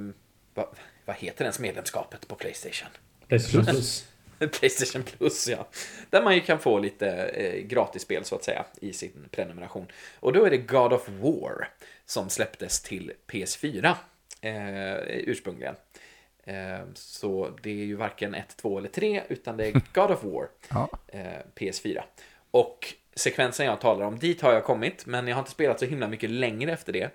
vad, vad heter ens medlemskapet på Playstation? Playstation Plus. Playstation Plus, ja. Där man ju kan få lite eh, gratisspel så att säga i sin prenumeration. Och då är det God of War som släpptes till PS4 eh, ursprungligen. Eh, så det är ju varken 1, 2 eller 3 utan det är God of War Ja. eh, PS4. Och sekvensen jag talar om, dit har jag kommit, men jag har inte spelat så himla mycket längre efter det.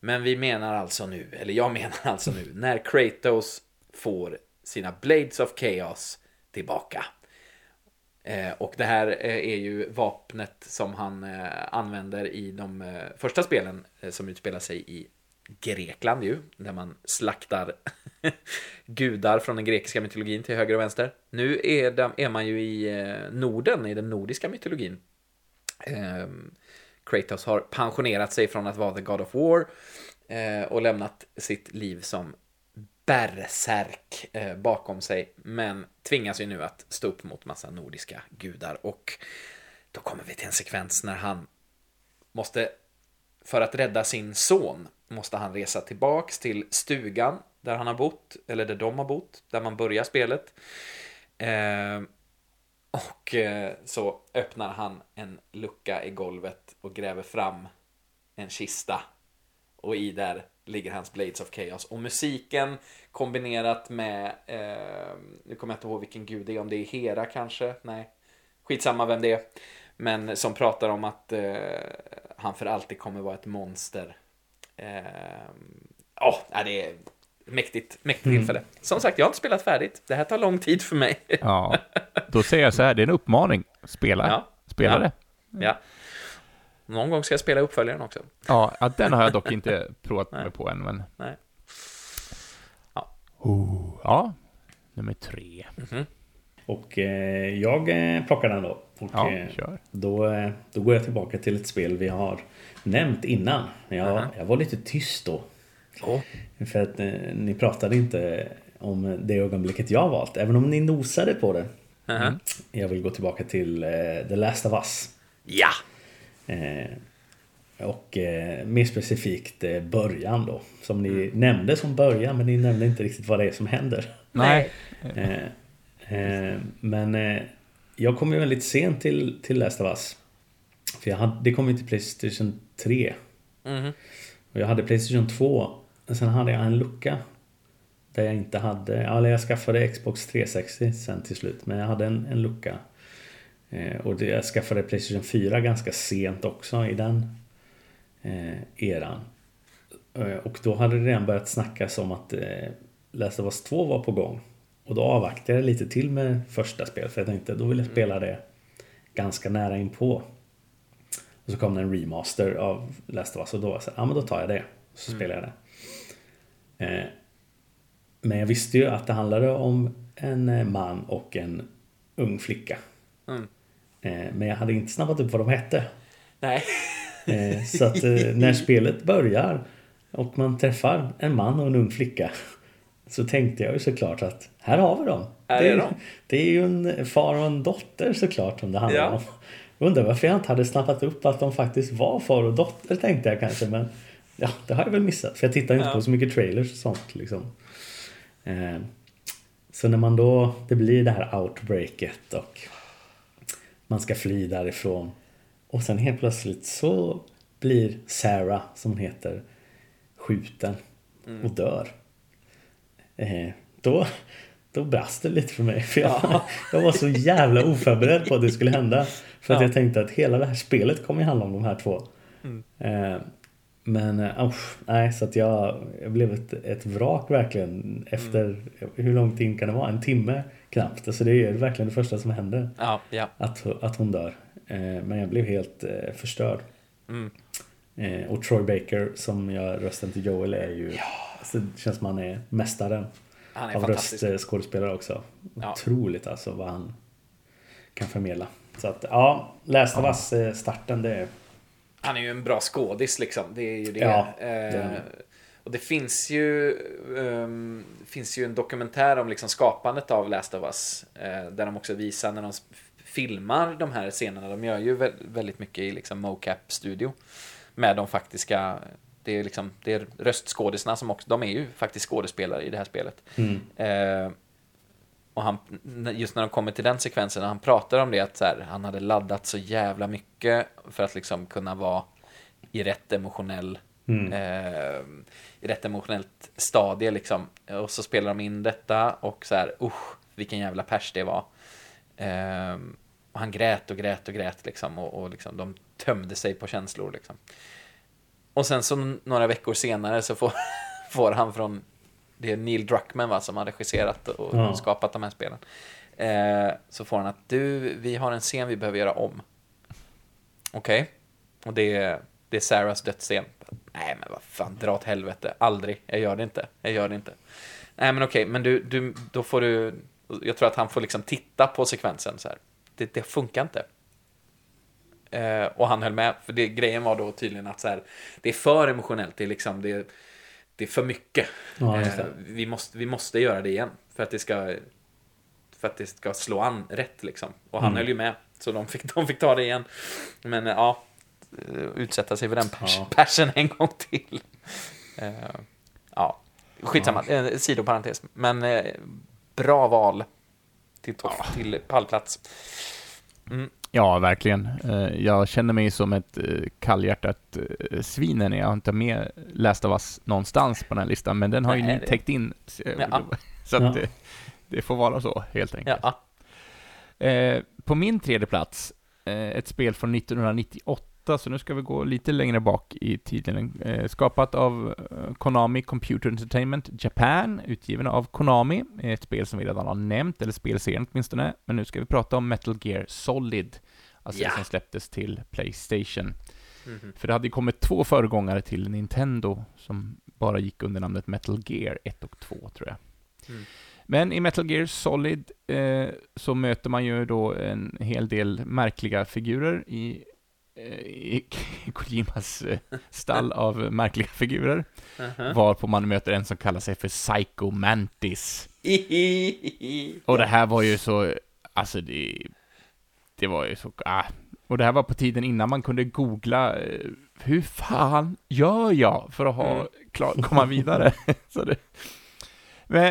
Men vi menar alltså nu, eller jag menar alltså nu, när Kratos får sina Blades of Chaos tillbaka. Eh, och det här eh, är ju vapnet som han eh, använder i de första spelen som utspelar sig i Grekland ju, där man slaktar gudar från den grekiska mytologin till höger och vänster. Nu är, de, är man ju i Norden, i den nordiska mytologin. Ehm, Kratos har pensionerat sig från att vara the God of War och lämnat sitt liv som bärsärk eh, bakom sig, men tvingas ju nu att stå upp mot massa nordiska gudar. Och då kommer vi till en sekvens när han måste, för att rädda sin son, måste han resa tillbaks till stugan där han har bott, eller där de har bott, där man börjar spelet. Eh, och eh, så öppnar han en lucka i golvet och gräver fram en kista. Och i där ligger hans Blades of Chaos. Och musiken kombinerat med, eh, nu kommer jag inte ihåg vilken gud det är, om det är Hera kanske? Nej, skitsamma vem det är. Men som pratar om att eh, han för alltid kommer vara ett monster. Eh, Ja, oh, det är mäktigt, mäktigt tillfälle. Som sagt, jag har inte spelat färdigt. Det här tar lång tid för mig. Ja, då säger jag så här, det är en uppmaning. Spela, Ja. spela Ja. det. Ja. Någon gång ska jag spela uppföljaren också. Ja, ja, den har jag dock inte provat mig på än, men... Nej. Oh, ja, nummer tre. Och eh, jag eh, plockar den då. Och, Ja, eh, kör. Då, eh, då går jag tillbaka till ett spel vi har nämnt innan. Jag, Aha. jag var lite tyst då. Oh. För att eh, ni pratade inte om det ögonblicket jag har valt. Även om ni nosade på det. Mhm. Jag vill gå tillbaka till eh, The Last of Us. Ja! Eh, och eh, mer specifikt eh, början då. Som ni Mm. nämnde som början men ni nämnde inte riktigt vad det är som händer. Nej. Men jag kom ju väldigt sent till, till Last of Us. För jag hade, det kom ju till Playstation 3. Mhm. Och jag hade Playstation 2. Och sen hade jag en lucka. Där jag inte hade... Eller jag skaffade Xbox 360 sen till slut. Men jag hade en, en lucka. Eh, och det, jag skaffade Playstation 4 ganska sent också i den eh, eran. Eh, och då hade det redan börjat snackas om att eh, Last of Us 2 var på gång. Och då avvaktade jag lite till med första spelet. För jag tänkte då vill jag spela det ganska nära inpå. Och så kom det en remaster av Last of Us och då var jag så ja men då tar jag det. Så spelar jag det. Eh, men jag visste ju att det handlade om en man och en ung flicka. Mm. Eh, men jag hade inte snappat upp vad de hette. Nej. Eh, så att eh, när spelet börjar och man träffar en man och en ung flicka så tänkte jag ju såklart att här har vi dem. Här det, är de. det är ju en far och en dotter såklart som det handlar Ja. om. Undrar varför jag inte hade snappat upp att de faktiskt var far och dotter tänkte jag kanske men ja, det har jag väl missat för jag tittar inte Ja. på så mycket trailers och sånt liksom. Så när man då, det blir det här outbreaket och man ska fly därifrån. Och sen helt plötsligt så blir Sarah, som hon heter, skjuten och dör. Eh, då, då brast det lite för mig. För jag, jag var så jävla oförberedd på att det skulle hända. För att Ja. jag tänkte att hela det här spelet kommer ju handla om de här två. Eh, men uh, nej, så att jag, jag blev ett, ett vrak verkligen efter, hur lång tid kan det vara? En timme knappt. Alltså det är verkligen det första som händer. Ja, ja. Att, att hon dör. Eh, men jag blev helt eh, förstörd. Mm. Eh, och Troy Baker som jag rösten till Joel är ju... Alltså, det känns som han är mästaren Han är av röstskådespelare också. Ja. Otroligt alltså vad han kan förmedla. Så att ja, Last of Us starten det är... Han är ju en bra skådis liksom. Det är ju det. Ja, det är. Och det finns ju, ehm, finns ju en dokumentär om liksom skapandet av Last of Us. eh, där de också visar när de filmar de här scenerna. De gör ju vä- väldigt mycket i liksom mocap-studio. Med de faktiska, det är liksom, det är röstskådisarna som också, de är ju faktiskt skådespelare i det här spelet. Eh, och han, just när de kommer till den sekvensen, när han pratar om det, att här, han hade laddat så jävla mycket för att liksom kunna vara i rätt emotionell eh, i rätt emotionellt stadie liksom. Och så spelar de in detta och så här, usch, vilken jävla pers det var. Eh, och han grät och grät och grät liksom och, och liksom, de tömde sig på känslor liksom. Och sen så några veckor senare så får, får han från det är Neil Druckmann va, som har regisserat och Ja. skapat de här spelen. Eh, så får han att du, vi har en scen vi behöver göra om. Okej. Och det är, det är Sarahs dödsscen. Nej men vad fan, dra åt helvete. Aldrig. Jag gör det inte. Jag gör det inte. Nej men okej, men du, du, då får du... Jag tror att han får liksom titta på sekvensen så här. Det, det funkar inte. Eh, och han höll med, för det, grejen var då tydligen att så här, det är för emotionellt, det är liksom, det, det är för mycket. Ja. Eh, vi, måste, vi måste göra det igen, för att det ska, för att det ska slå an rätt liksom. Och han Mm. höll ju med, så de fick, de fick ta det igen. Men ja, utsätta sig för den pers, Ja. persen en gång till. Eh, ja, skitsamma, ja. sidoparentes. Men eh, bra val till, topp- till pallplats. Ja, verkligen. Eh, Jag känner mig som ett eh, kallhjärtat eh, svin när jag inte har med Last of Us någonstans på den här listan, men den har ju ni det- täckt in. Så Ja. så att Ja. det, det får vara så, helt enkelt. Ja, Eh, på min tredje plats, eh, ett spel från 1998, så nu ska vi gå lite längre bak i tiden. Eh, skapat av eh, Konami Computer Entertainment Japan, utgiven av Konami. Ett spel som vi redan har nämnt, eller spelserien åtminstone. Men nu ska vi prata om Metal Gear Solid, alltså Ja. det som släpptes till Playstation. Mhm. För det hade ju kommit två föregångare till Nintendo som bara gick under namnet Metal Gear 1 och 2, tror jag. Mm. Men i Metal Gear Solid eh, så möter man ju då en hel del märkliga figurer i eh, i Kojimas eh, stall av märkliga figurer. Uh-huh. Varpå man möter en som kallar sig för Psycho Mantis. Och det här var ju så, alltså det, det var ju så, ah. Och det här var på tiden innan man kunde googla, eh, hur fan gör jag för att ha, Mm. klar, komma vidare? så det,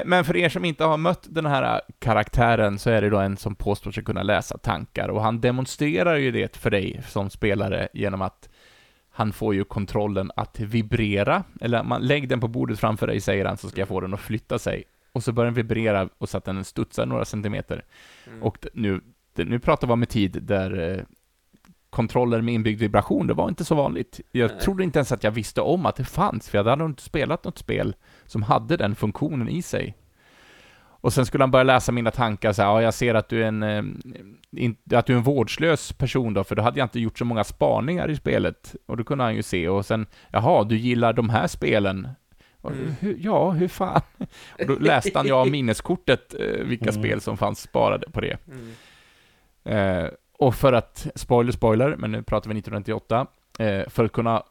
men, för er som inte har mött den här karaktären så är det då en som påstår sig kunna läsa tankar och han demonstrerar ju det för dig som spelare genom att han får ju kontrollen att vibrera, eller man, lägg den på bordet framför dig, säger han, så ska jag få den att flytta sig. Och så börjar den vibrera och så att den studsar några centimeter. Mm. Och nu, nu pratar vi om en tid där eh, kontroller med inbyggd vibration, det var inte så vanligt. Jag Nej. trodde inte ens att jag visste om att det fanns, för jag hade nog inte spelat något spel som hade den funktionen i sig. Och sen skulle han börja läsa mina tankar, så här, ja, jag ser att du är en, eh, in, att du är en vårdslös person då, för då hade jag inte gjort så många spaningar i spelet. Och då kunde han ju se, och sen, jaha, du gillar de här spelen. Och, Mm. hur, ja, hur fan? Och då läste han ju av minneskortet eh, vilka Mm. spel som fanns sparade på det. Mm. Eh, och för att, spoiler, spoiler, men nu pratar vi 1998, eh, för att kunna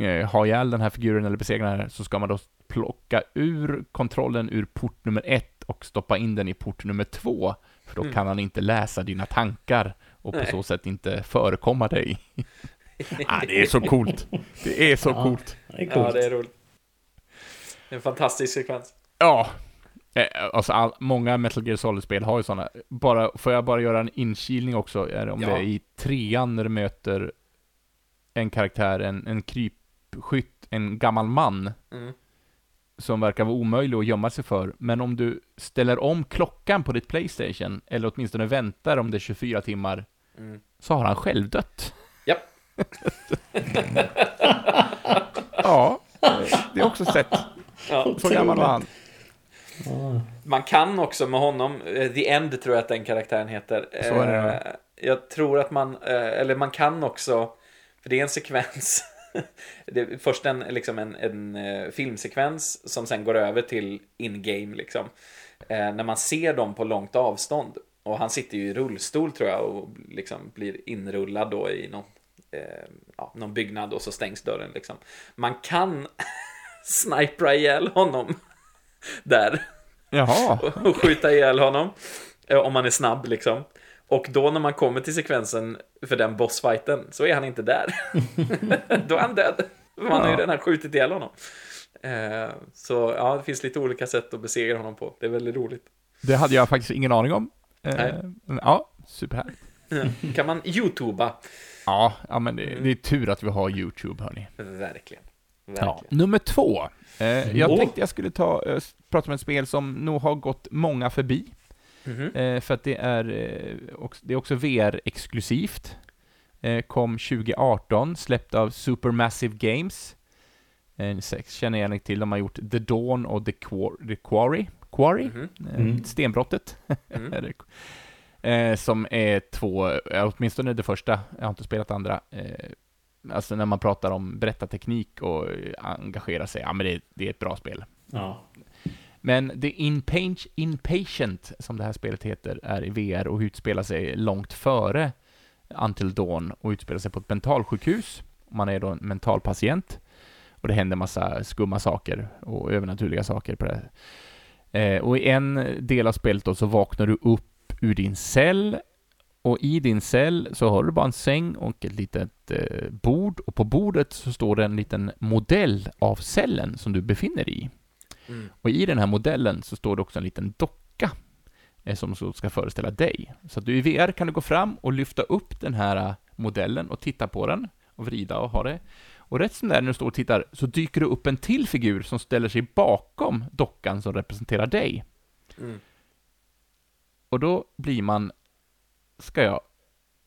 eh, ha ihjäl den här figuren eller besegra den här, så ska man då plocka ur kontrollen ur port nummer ett och stoppa in den i port nummer två, för då Mm. kan han inte läsa dina tankar och på Nej. så sätt inte förekomma dig. ah, det är så coolt! Det är så Ja. coolt! Det är coolt. Ja, det är roligt. Det är en fantastisk sekvens. Ja, Eh, alltså all, många Metal Gear Solid-spel har ju sådana. Bara, får jag bara göra en inkilning också, är det om Ja. det är i trean när du möter en karaktär, en, en krypskytt, en gammal man, Mm. Som verkar vara omöjlig att gömma sig för. Men om du ställer om klockan på ditt Playstation, eller åtminstone väntar om det är 24 timmar, Mm. så har han själv dött. Japp. ja, det är också sett. Ja. Så gammal var han. Ja. Man kan också med honom, eh, The End tror jag att den karaktären heter. Så är det? Eh, Jag tror att man, eh, eller man kan också, för det är en sekvens, det är först en, liksom en, en eh, filmsekvens som sen går över till in-game liksom. Eh, När man ser dem på långt avstånd. Och han sitter ju i rullstol tror jag och liksom blir inrullad då i någon, eh, ja, någon byggnad och så stängs dörren liksom. Man kan snipra ihjäl honom där Jaha. och skjuta ihjäl honom. eh, Om man är snabb liksom. Och då när man kommer till sekvensen för den bossfighten så är han inte där. då är han död. Man har ju Ja. redan skjutit ihjäl honom. Eh, Så ja, det finns lite olika sätt att besegra honom på. Det är väldigt roligt. Det hade jag faktiskt ingen aning om. Eh, Nej. Ja, superhärligt. Kan man youtuba? Ja, ja men det, det är tur att vi har YouTube, hörni. Verkligen. Ja. Verkligen. Nummer två. Eh, jag Åh. tänkte jag skulle ta, eh, prata om ett spel som nog har gått många förbi. Mhm. Eh, för att det är, eh, också, det är också VR-exklusivt. Eh, kom 2018, släppt av Supermassive Games. Eh, säkert känner igen till, de har gjort The Dawn och The, Quar- The Quarry. Quarry? Mhm. Eh, Mm. Stenbrottet. Mm. Eh, som är två, åtminstone det första, jag har inte spelat andra. Eh, alltså när man pratar om berättarteknik och engagera sig, ja men det, det är ett bra spel. Ja. Men The Inpa- Inpatient, som det här spelet heter, är i VR och utspelar sig långt före Until Dawn och utspelar sig på ett mentalsjukhus. Man är då en mentalpatient och det händer massa skumma saker och övernaturliga saker på det. Eh, och i en del av spelet då så vaknar du upp ur din cell och i din cell så har du bara en säng och ett litet eh, bord och på bordet så står det en liten modell av cellen som du befinner dig i. Mm. Och i den här modellen så står det också en liten docka eh, som ska föreställa dig. Så att du i VR kan du gå fram och lyfta upp den här eh, modellen och titta på den och vrida och ha det. Och rätt som det är när du står och tittar så dyker det upp en till figur som ställer sig bakom dockan som representerar dig. Mm. Och då blir man, ska jag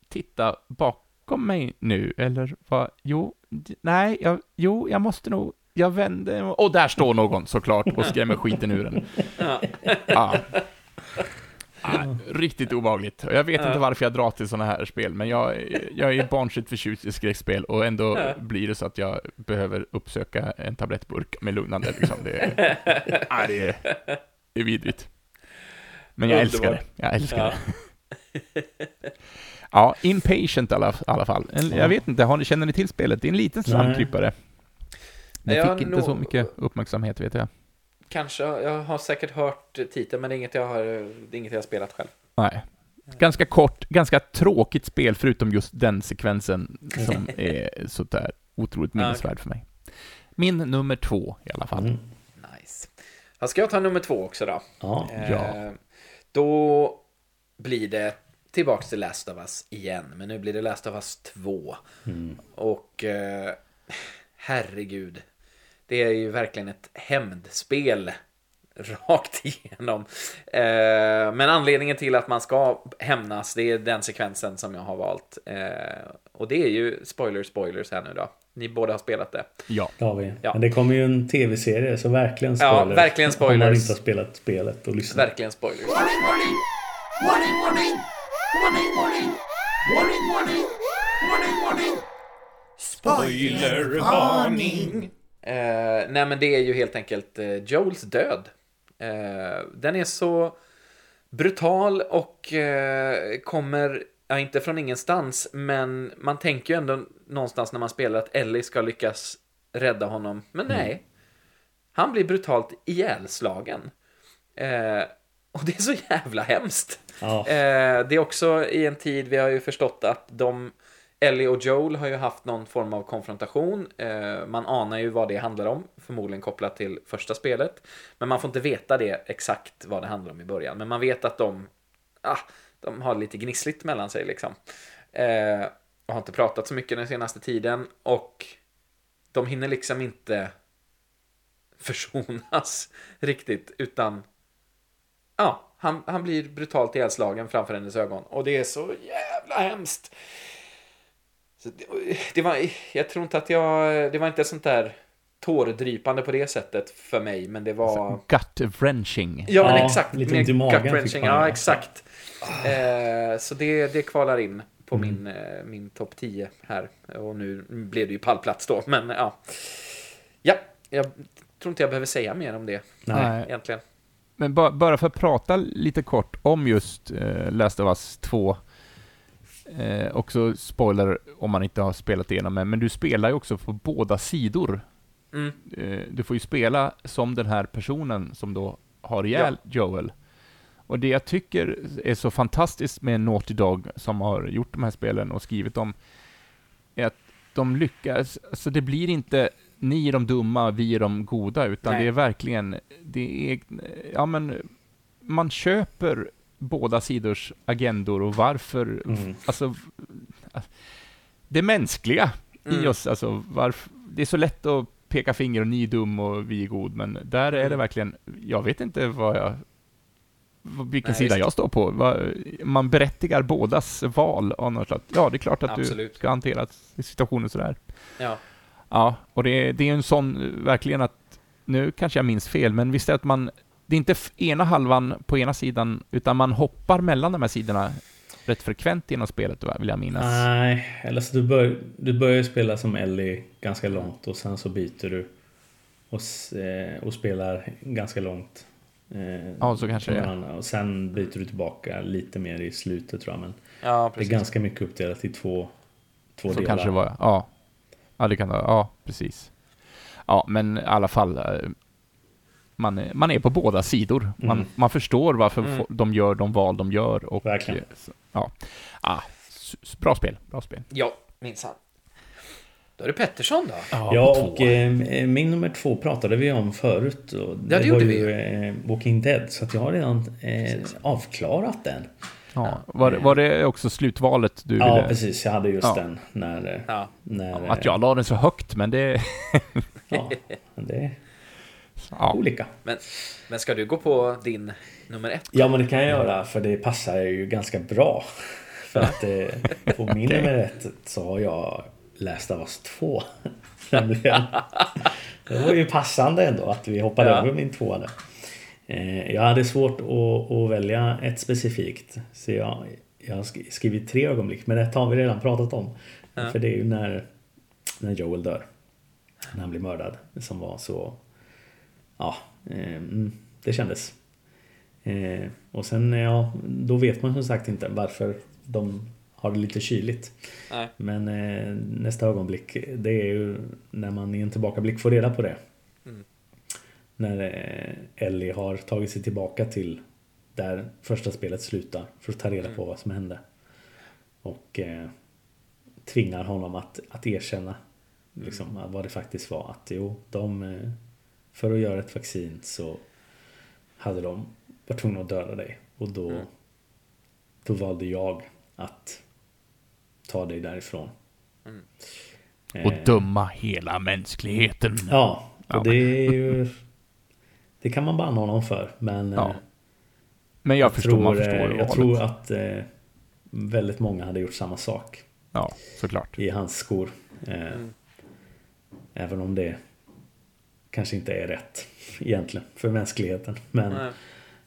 titta bakom mig nu eller vad? Jo, nej, jag, jo, jag måste nog, jag vänder och där står någon såklart och skrämmer skiten ur en. Ja. Ja. Ah, riktigt obehagligt. Jag vet Ja. inte varför jag drar till sådana här spel, men jag, jag är barnsligt förtjust i skräckspel och ändå Ja. blir det så att jag behöver uppsöka en tablettburk med lugnande. Liksom. Det, är, ah, det, är, det är vidrigt. Men jag älskar det. Jag älskar Ja. det. Ja, Impatient i alla, alla fall. En, Ja. Jag vet inte, har ni, känner ni till spelet? Det är en liten slamkrypare. Det Jag fick inte så nog- mycket uppmärksamhet vet jag. Kanske, jag har säkert hört titeln men det är inget jag har, det är inget jag har spelat själv. Nej. Ganska kort, ganska tråkigt spel förutom just den sekvensen som är sådär otroligt minnesvärd för mig. Min nummer två i alla fall. Mm. Nice. Ska jag ta nummer två också då? Ja. Ja. Eh, Då blir det tillbaks till Last of Us igen, men nu blir det Last of Us 2. Mm. Och eh, herregud, det är ju verkligen ett hämndspel rakt igenom. Eh, men anledningen till att man ska hämnas, det är den sekvensen som jag har valt. Eh, och det är ju spoiler spoilers här nu då. Ni båda har spelat det. Ja. Det har vi. Ja. Men det kommer ju en tv-serie, så verkligen Ja, spoilers. verkligen Om man spoilers. inte har spelat spelet och lyssnat. Verkligen spoilers. Warning, warning! Warning, warning! Warning, warning! Warning, warning! Warning, warning! Spoilervarning! Eh, nej men det är ju helt enkelt eh, Joels död. Eh, den är så brutal och eh, kommer, ja inte från ingenstans, men man tänker ju ändå någonstans när man spelar att Ellie ska lyckas rädda honom. Men nej. Han blir brutalt ihjälslagen. Eh, och det är så jävla hemskt. Ja. Eh, det är också i en tid, vi har ju förstått att de Ellie och Joel har ju haft någon form av konfrontation. Eh, man anar ju vad det handlar om, förmodligen kopplat till första spelet. Men man får inte veta det exakt vad det handlar om i början. Men man vet att de, ah, de har lite gnissligt mellan sig liksom. Eh, och har inte pratat så mycket den senaste tiden. Och de hinner liksom inte försonas riktigt, utan Ja, han, han blir brutalt ihjälslagen framför hennes ögon. Och det är så jävla hemskt. Så det, det var, jag tror inte att jag, det var inte sånt där tårdrypande på det sättet för mig, men det var... Gut-wrenching. Ja, men Ja, exakt. lite Mer ont i magen Ja, exakt. Eh, så det, det kvalar in på Mm. min, eh, min topp 10 här. Och nu blev det ju pallplats då, men ja. Ja, jag tror inte jag behöver säga mer om det Nej. egentligen. Men ba bara för att prata lite kort om just eh, Last of Us 2. Eh, också spoiler om man inte har spelat igenom det, men du spelar ju också på båda sidor. Mm. Eh, du får ju spela som den här personen som då har ihjäl Joel. Och det jag tycker är så fantastiskt med Naughty Dog som har gjort de här spelen och skrivit dem, är att de lyckas, alltså det blir inte ni är de dumma, vi är de goda, utan Nej. det är verkligen, det är, ja men, man köper båda sidors agendor och varför, Mm. alltså, det mänskliga i Mm. oss, alltså varför, det är så lätt att peka finger och ni är dum och vi är god, men där är det Mm. verkligen, jag vet inte vad jag, vilken Nej, sida jag står på. Man berättigar bådas val av något slags, ja det är klart att du Absolut. ska hantera situationen sådär. Ja. Ja, och det, det är en sån, verkligen att, nu kanske jag minns fel, men visst är det att man, det är inte ena halvan på ena sidan, utan man hoppar mellan de här sidorna rätt frekvent genom spelet, vill jag minnas. Nej, eller så du, bör, du börjar spela som Ellie ganska långt och sen så byter du och, eh, och spelar ganska långt. Eh, Ja, så kanske det är. Och sen byter du tillbaka lite mer i slutet tror jag. Men Ja, det är ganska mycket uppdelat i två, två Så delar. kanske det var, ja. Ja, det kan det vara, ja, precis. Ja, men i alla fall, eh, man är, man är på båda sidor. Man, Mm. man förstår varför Mm. de gör de val de gör. Och, Verkligen. eh, så- Ja, ah, bra spel, bra spel. Ja, minsann. Då är det Pettersson då. Ja, och eh, min nummer två pratade vi om förut. Och det, det var gjorde ju vi. eh, Walking Dead. Så att jag har redan eh, avklarat den. Ja. Var, var det också slutvalet du Ja, ville? precis. Jag hade just Ja. den. När, eh, Ja. när, Att jag la den så högt, men det... Ja, det Ja, olika. Men, men ska du gå på din nummer ett? Ja, men det kan jag göra för det passar ju ganska bra. För att eh, på min nummer ett så har jag läst av oss två. Det var ju passande ändå att vi hoppade Ja. över min tvåa där. Eh, jag hade svårt att, att välja ett specifikt. Så jag, jag har sk- skrivit tre ögonblick. Men ett har vi redan pratat om. Ja. För det är ju när, när Joel dör. När han blir mördad. Som var så... Ja, eh, mm, det kändes. Eh, och sen, ja, då vet man som sagt inte varför de har det lite kyligt. Nej. Men eh, nästa ögonblick, det är ju när man i en tillbakablick får reda på det. Mm. När eh, Ellie har tagit sig tillbaka till där första spelet slutar för att ta reda på vad som hände. Och eh, tvingar honom att, att erkänna liksom, vad det faktiskt var. Att jo, de, eh, för att göra ett vaccin så hade de varit tvungna att döda dig. Och då, Mm. då valde jag att ta dig därifrån. Mm. Och Eh, döma hela mänskligheten. Ja, och Ja. det är ju... Det kan man banna honom för, men... Ja. eh, Men jag, förstår, man tror, förstår eh, Jag tror att eh, väldigt många hade gjort samma sak Ja, såklart. i hans skor. Eh, Mm. Även om det kanske inte är rätt egentligen för mänskligheten. Men, Nej.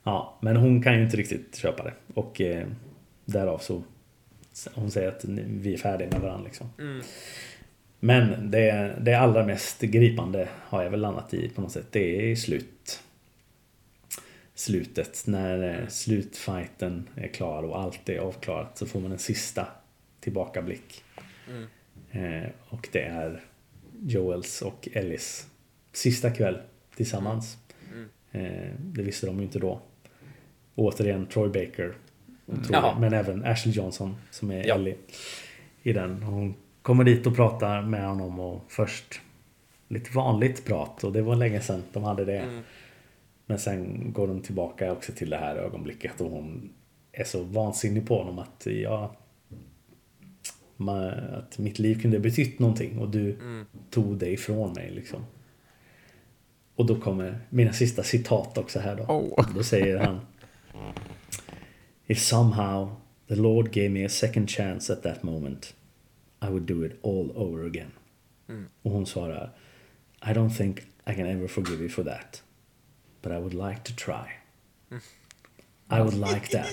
ja, men hon kan ju inte riktigt köpa det. Och eh, därav så hon säger att vi är färdiga med varandra. Liksom. Mm. Men det, det allra mest gripande har jag väl landat i på något sätt. Det är slut. Slutet. När eh, slutfighten är klar och allt är avklarat så får man en sista tillbakablick. Mm. Eh, och det är Joels och Ellis sista kväll tillsammans. Mm. Eh, det visste de ju inte då. Återigen Troy Baker. otrolig. Jaha. Men även Ashley Johnson som är Ja. Ellie i den. Hon kommer dit och pratar med honom och först lite vanligt prat och det var länge sedan de hade det. Mm. Men sen går de tillbaka också till det här ögonblicket och hon är så vansinnig på honom att jag att mitt liv kunde betytt någonting och du Mm. tog det ifrån mig liksom. Och då kommer mina sista citat också här då. Oh. Då säger han If somehow the Lord gave me a second chance at that moment I would do it all over again. Mm. Och hon svarar I don't think I can ever forgive you for that. But I would like to try. I would like that.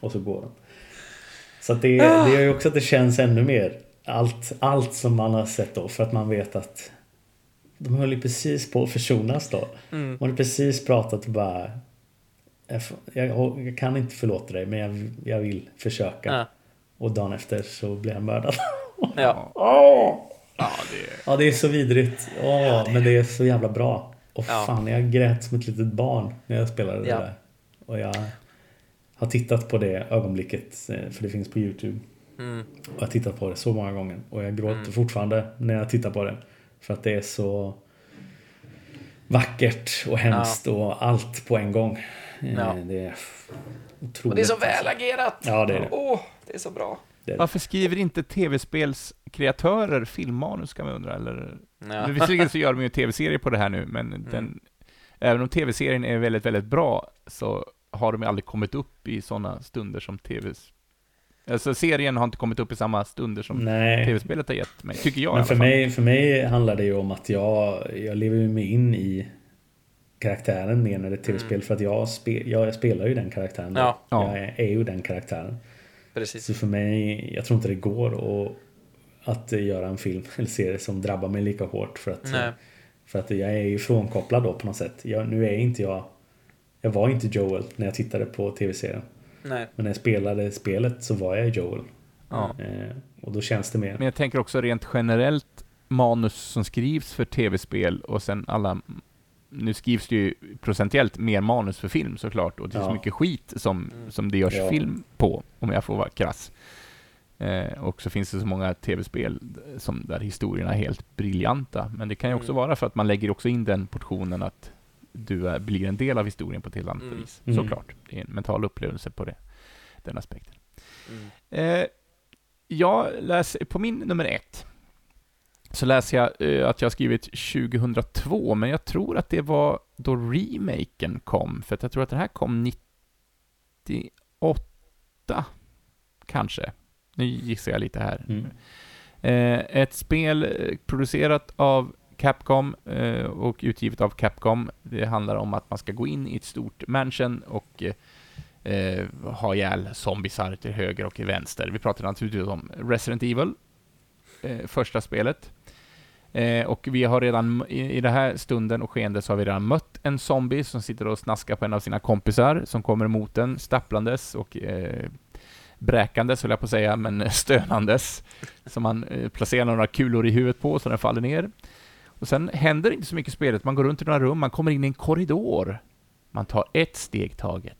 Och så går de. Så det, det gör ju också att det känns ännu mer allt, allt som man har sett då för att man vet att de höll ju precis på att försonas då. Mm. Man hade precis pratat och bara jag, kan inte förlåta dig men jag, jag vill försöka. Ja. Och dagen efter så blev han mördad. Ja. Åh! Ja, det... Ja det är så vidrigt. Åh, men det är så jävla bra. Och Ja. fan jag grät som ett litet barn när jag spelade det Ja. där. Och jag har tittat på det ögonblicket eh, för det finns på Youtube. Mm. Och jag har tittat på det så många gånger. Och jag gråter fortfarande när jag tittar på det. För att det är så vackert och hemskt och allt på en gång. Eh, Ja. Det är otroligt. Och det är så väl agerat! Ja, det är det. Åh, det är så bra. Det är det. Varför skriver inte tv-spelskreatörer filmmanus, kan man undra? Eller... Ja. Men Visserligen så gör de ju tv-serier på det här nu, men den, även om tv-serien är väldigt, väldigt bra, så har de ju aldrig kommit upp i sådana stunder som tv... Alltså serien har inte kommit upp i samma stunder som Nej. tv-spelet har gett mig, tycker jag Men för mig, för mig handlar det ju om att jag, jag lever ju mig in i karaktären mer när det är tv-spel. För att jag, spe, jag spelar ju den karaktären. Ja. Ja. Jag är, är ju den karaktären. Precis. Så för mig, jag tror inte det går att, att göra en film eller serie som drabbar mig lika hårt. För att, Nej. för att jag är ju frånkopplad då på något sätt. Jag, nu är inte jag... Jag var inte Joel när jag tittade på tv-serien. Nej. Men när jag spelade spelet så var jag Joel. Ja. Eh, och då känns det mer... Men jag tänker också rent generellt manus som skrivs för tv-spel och sen alla... Nu skrivs det ju procentuellt mer manus för film såklart och det är så Ja. mycket skit som, Mm. som det görs Ja. film på, om jag får vara krass. Eh, och så finns det så många tv-spel som, där historierna är helt briljanta. Men det kan ju också Mm. vara för att man lägger också in den portionen att du är, blir en del av historien på ett helt annat Mm. vis. Mm. Såklart. Det är en mental upplevelse på det, den aspekten. Mm. Eh, jag läser, på min nummer ett, så läser jag eh, att jag har skrivit 2002, men jag tror att det var då remaken kom, för att jag tror att det här kom 98, kanske. Nu gissar jag lite här. Mm. Eh, ett spel eh, producerat av Capcom eh, och utgivet av Capcom. Det handlar om att man ska gå in i ett stort mansion och eh, ha ihjäl zombisar till höger och till vänster. Vi pratar naturligtvis om Resident Evil, eh, första spelet. Eh, och vi har redan, i, i den här stunden och skeendet så har vi redan mött en zombie som sitter och snaskar på en av sina kompisar som kommer emot den stapplandes och eh, bräkandes, höll jag på att säga, men stönandes. Som man eh, placerar några kulor i huvudet på så den faller ner. Och sen händer inte så mycket i spelet. Man går runt i några rum, man kommer in i en korridor. Man tar ett steg taget.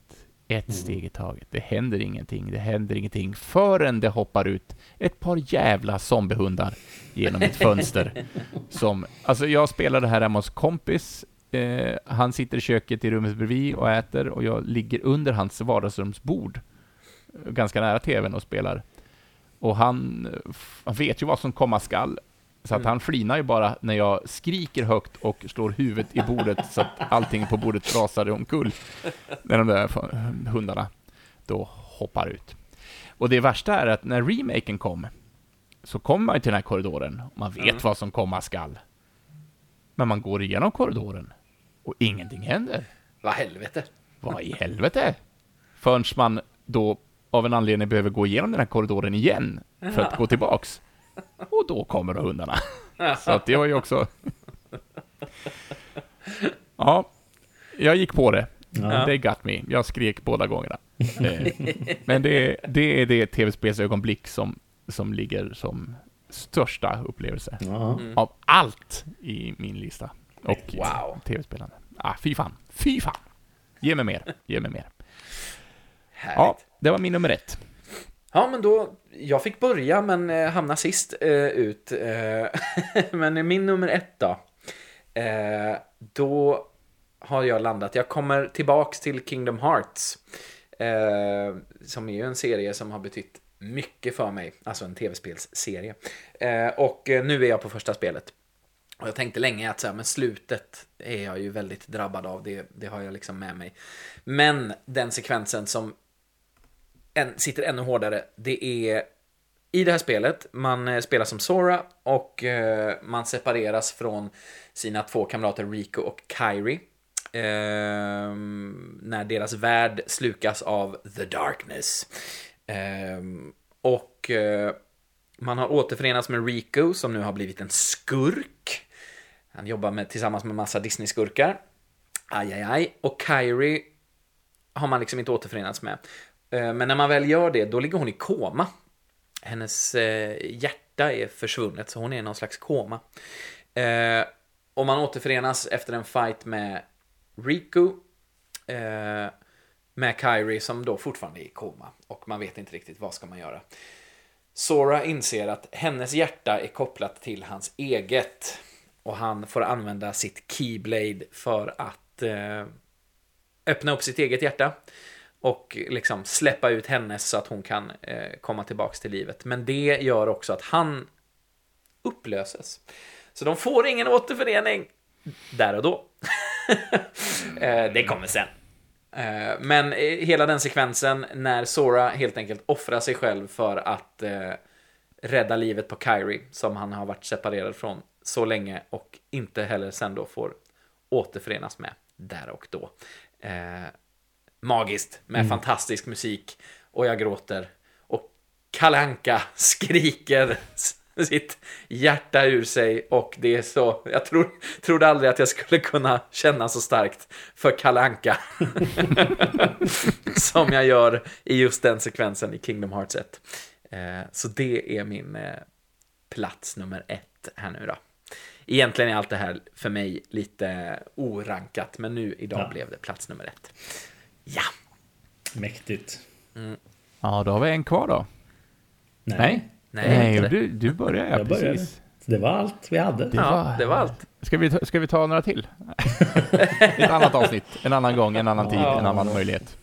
Ett steg i taget. Det händer ingenting, det händer ingenting förrän det hoppar ut ett par jävla zombiehundar genom ett fönster. Som, alltså jag spelade här hemma hos kompis. Eh, han sitter i köket i rummet bredvid och äter och jag ligger under hans vardagsrumsbord. eh, Ganska nära tvn och spelar. Och han, han vet ju vad som komma skall. Så att han flinar ju bara när jag skriker högt och slår huvudet i bordet så att allting på bordet rasar omkull. När de där hundarna då hoppar ut. Och det värsta är att när remaken kom så kommer man ju till den här korridoren och man vet vad som komma skall. Men man går igenom korridoren och ingenting händer. Vad helvete. Vad i helvete? Förrän man då av en anledning behöver gå igenom den här korridoren igen för att gå tillbaks. Och då kommer då hundarna. Så att det var ju också... Ja, jag gick på det. Ja. Det got me. Jag skrek båda gångerna. Eh, Men det, det är det tv-spelsögonblick som, som ligger som största upplevelse Ja. av allt i min lista. Och Wow. tv-spelande. Ah, fy fan. Fy fan. Ge mig mer. Ge mig mer. Härligt. Ja. det var min nummer ett. Ja, men då, jag fick börja men eh, hamna sist eh, ut. Eh, men min nummer ett då. Eh, då har jag landat, jag kommer tillbaks till Kingdom Hearts. Eh, som är ju en serie som har betytt mycket för mig. Alltså en tv-spelsserie. Eh, och eh, nu är jag på första spelet. Och jag tänkte länge att så här, men slutet är jag ju väldigt drabbad av. Det, det har jag liksom med mig. Men den sekvensen som en, sitter ännu hårdare, det är i det här spelet, man eh, spelar som Sora och eh, man separeras från sina två kamrater Rico och Kyrie. Eh, när deras värld slukas av The Darkness. Eh, och eh, man har återförenats med Rico som nu har blivit en skurk. Han jobbar med, tillsammans med massa Disney-skurkar. Aj, aj, aj. Och Kyrie har man liksom inte återförenats med. Eh, men när man väl gör det, då ligger hon i koma. Hennes eh, hjärta är försvunnet, så hon är i någon slags koma. Eh, och man återförenas efter en fight med Riku. Med Kyrie som då fortfarande är i koma. Och man vet inte riktigt vad ska man göra. Sora inser att hennes hjärta är kopplat till hans eget. Och han får använda sitt Keyblade för att öppna upp sitt eget hjärta. Och liksom släppa ut henne så att hon kan eh, komma tillbaks till livet. Men det gör också att han upplöses. Så de får ingen återförening där och då. eh, det kommer sen. Eh, men eh, hela den sekvensen när Sora helt enkelt offrar sig själv för att eh, rädda livet på Kyrie som han har varit separerad från så länge och inte heller sen då får återförenas med där och då. Eh, Magiskt med fantastisk musik och jag gråter och Kalanka skriker sitt hjärta ur sig och det är så, jag tror, trodde aldrig att jag skulle kunna känna så starkt för Kalanka som jag gör i just den sekvensen i Kingdom Hearts 1. Eh, så det är min eh, plats nummer ett här nu då. Egentligen är allt det här för mig lite orankat, men nu idag Ja. blev det plats nummer ett. Ja, Mäktigt. Ja, då har vi en kvar då. Nej. Nej, nej, inte det. du, du börjar ja, precis. Det var allt vi hade. Det Ja, var- det var allt. Ska vi, ta, ska vi ta några till? Ett annat avsnitt, en annan gång, en annan tid, en annan möjlighet.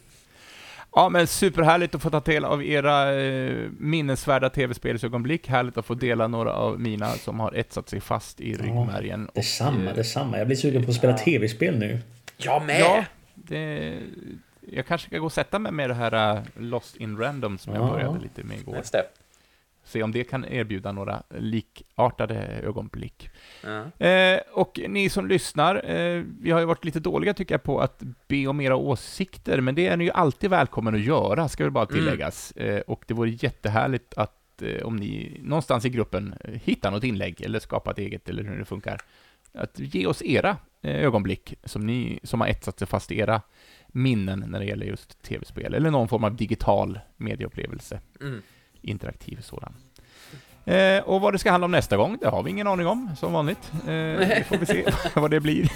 Ja, men superhärligt att få ta del av era eh, minnesvärda tv-spelsögonblick. Härligt att få dela några av mina som har etsat sig fast i ryggmärgen. Detsamma, eh, detsamma. Jag blir sugen på att spela tv-spel nu. Jag med! Ja, det, jag kanske ska gå och sätta mig med det här eh, Lost in Random som jag Ja. började lite med igår. Just det. Se om det kan erbjuda några likartade ögonblick. Ja. Eh, och ni som lyssnar, eh, vi har ju varit lite dåliga tycker jag på att be om era åsikter, men det är ni ju alltid välkommen att göra, ska väl bara tilläggas. Eh, och det vore jättehärligt att eh, om ni någonstans i gruppen eh, hittar något inlägg eller skapar ett eget eller hur det funkar, att ge oss era eh, ögonblick som, ni, som har etsat sig fast i era minnen när det gäller just tv-spel, eller någon form av digital medieupplevelse. Mm. Interaktiv sådan. Eh, och vad det ska handla om nästa gång, det har vi ingen aning om, som vanligt. Eh, det får vi se vad det blir.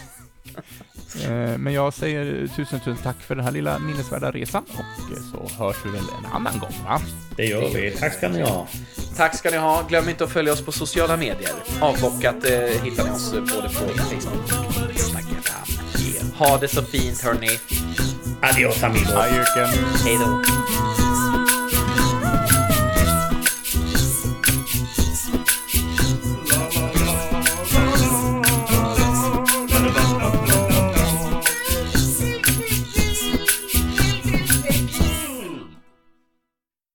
Eh, men jag säger tusen, tusen tack för den här lilla minnesvärda resan och eh, så hörs vi väl en annan gång, va? Det gör vi. Tack ska ni ha. Tack ska ni ha. Glöm inte att följa oss på sociala medier. Avbockat eh, hittar ni oss både på Facebook och Instagram. Ha det så fint hörni. Adios amigos. Hej då.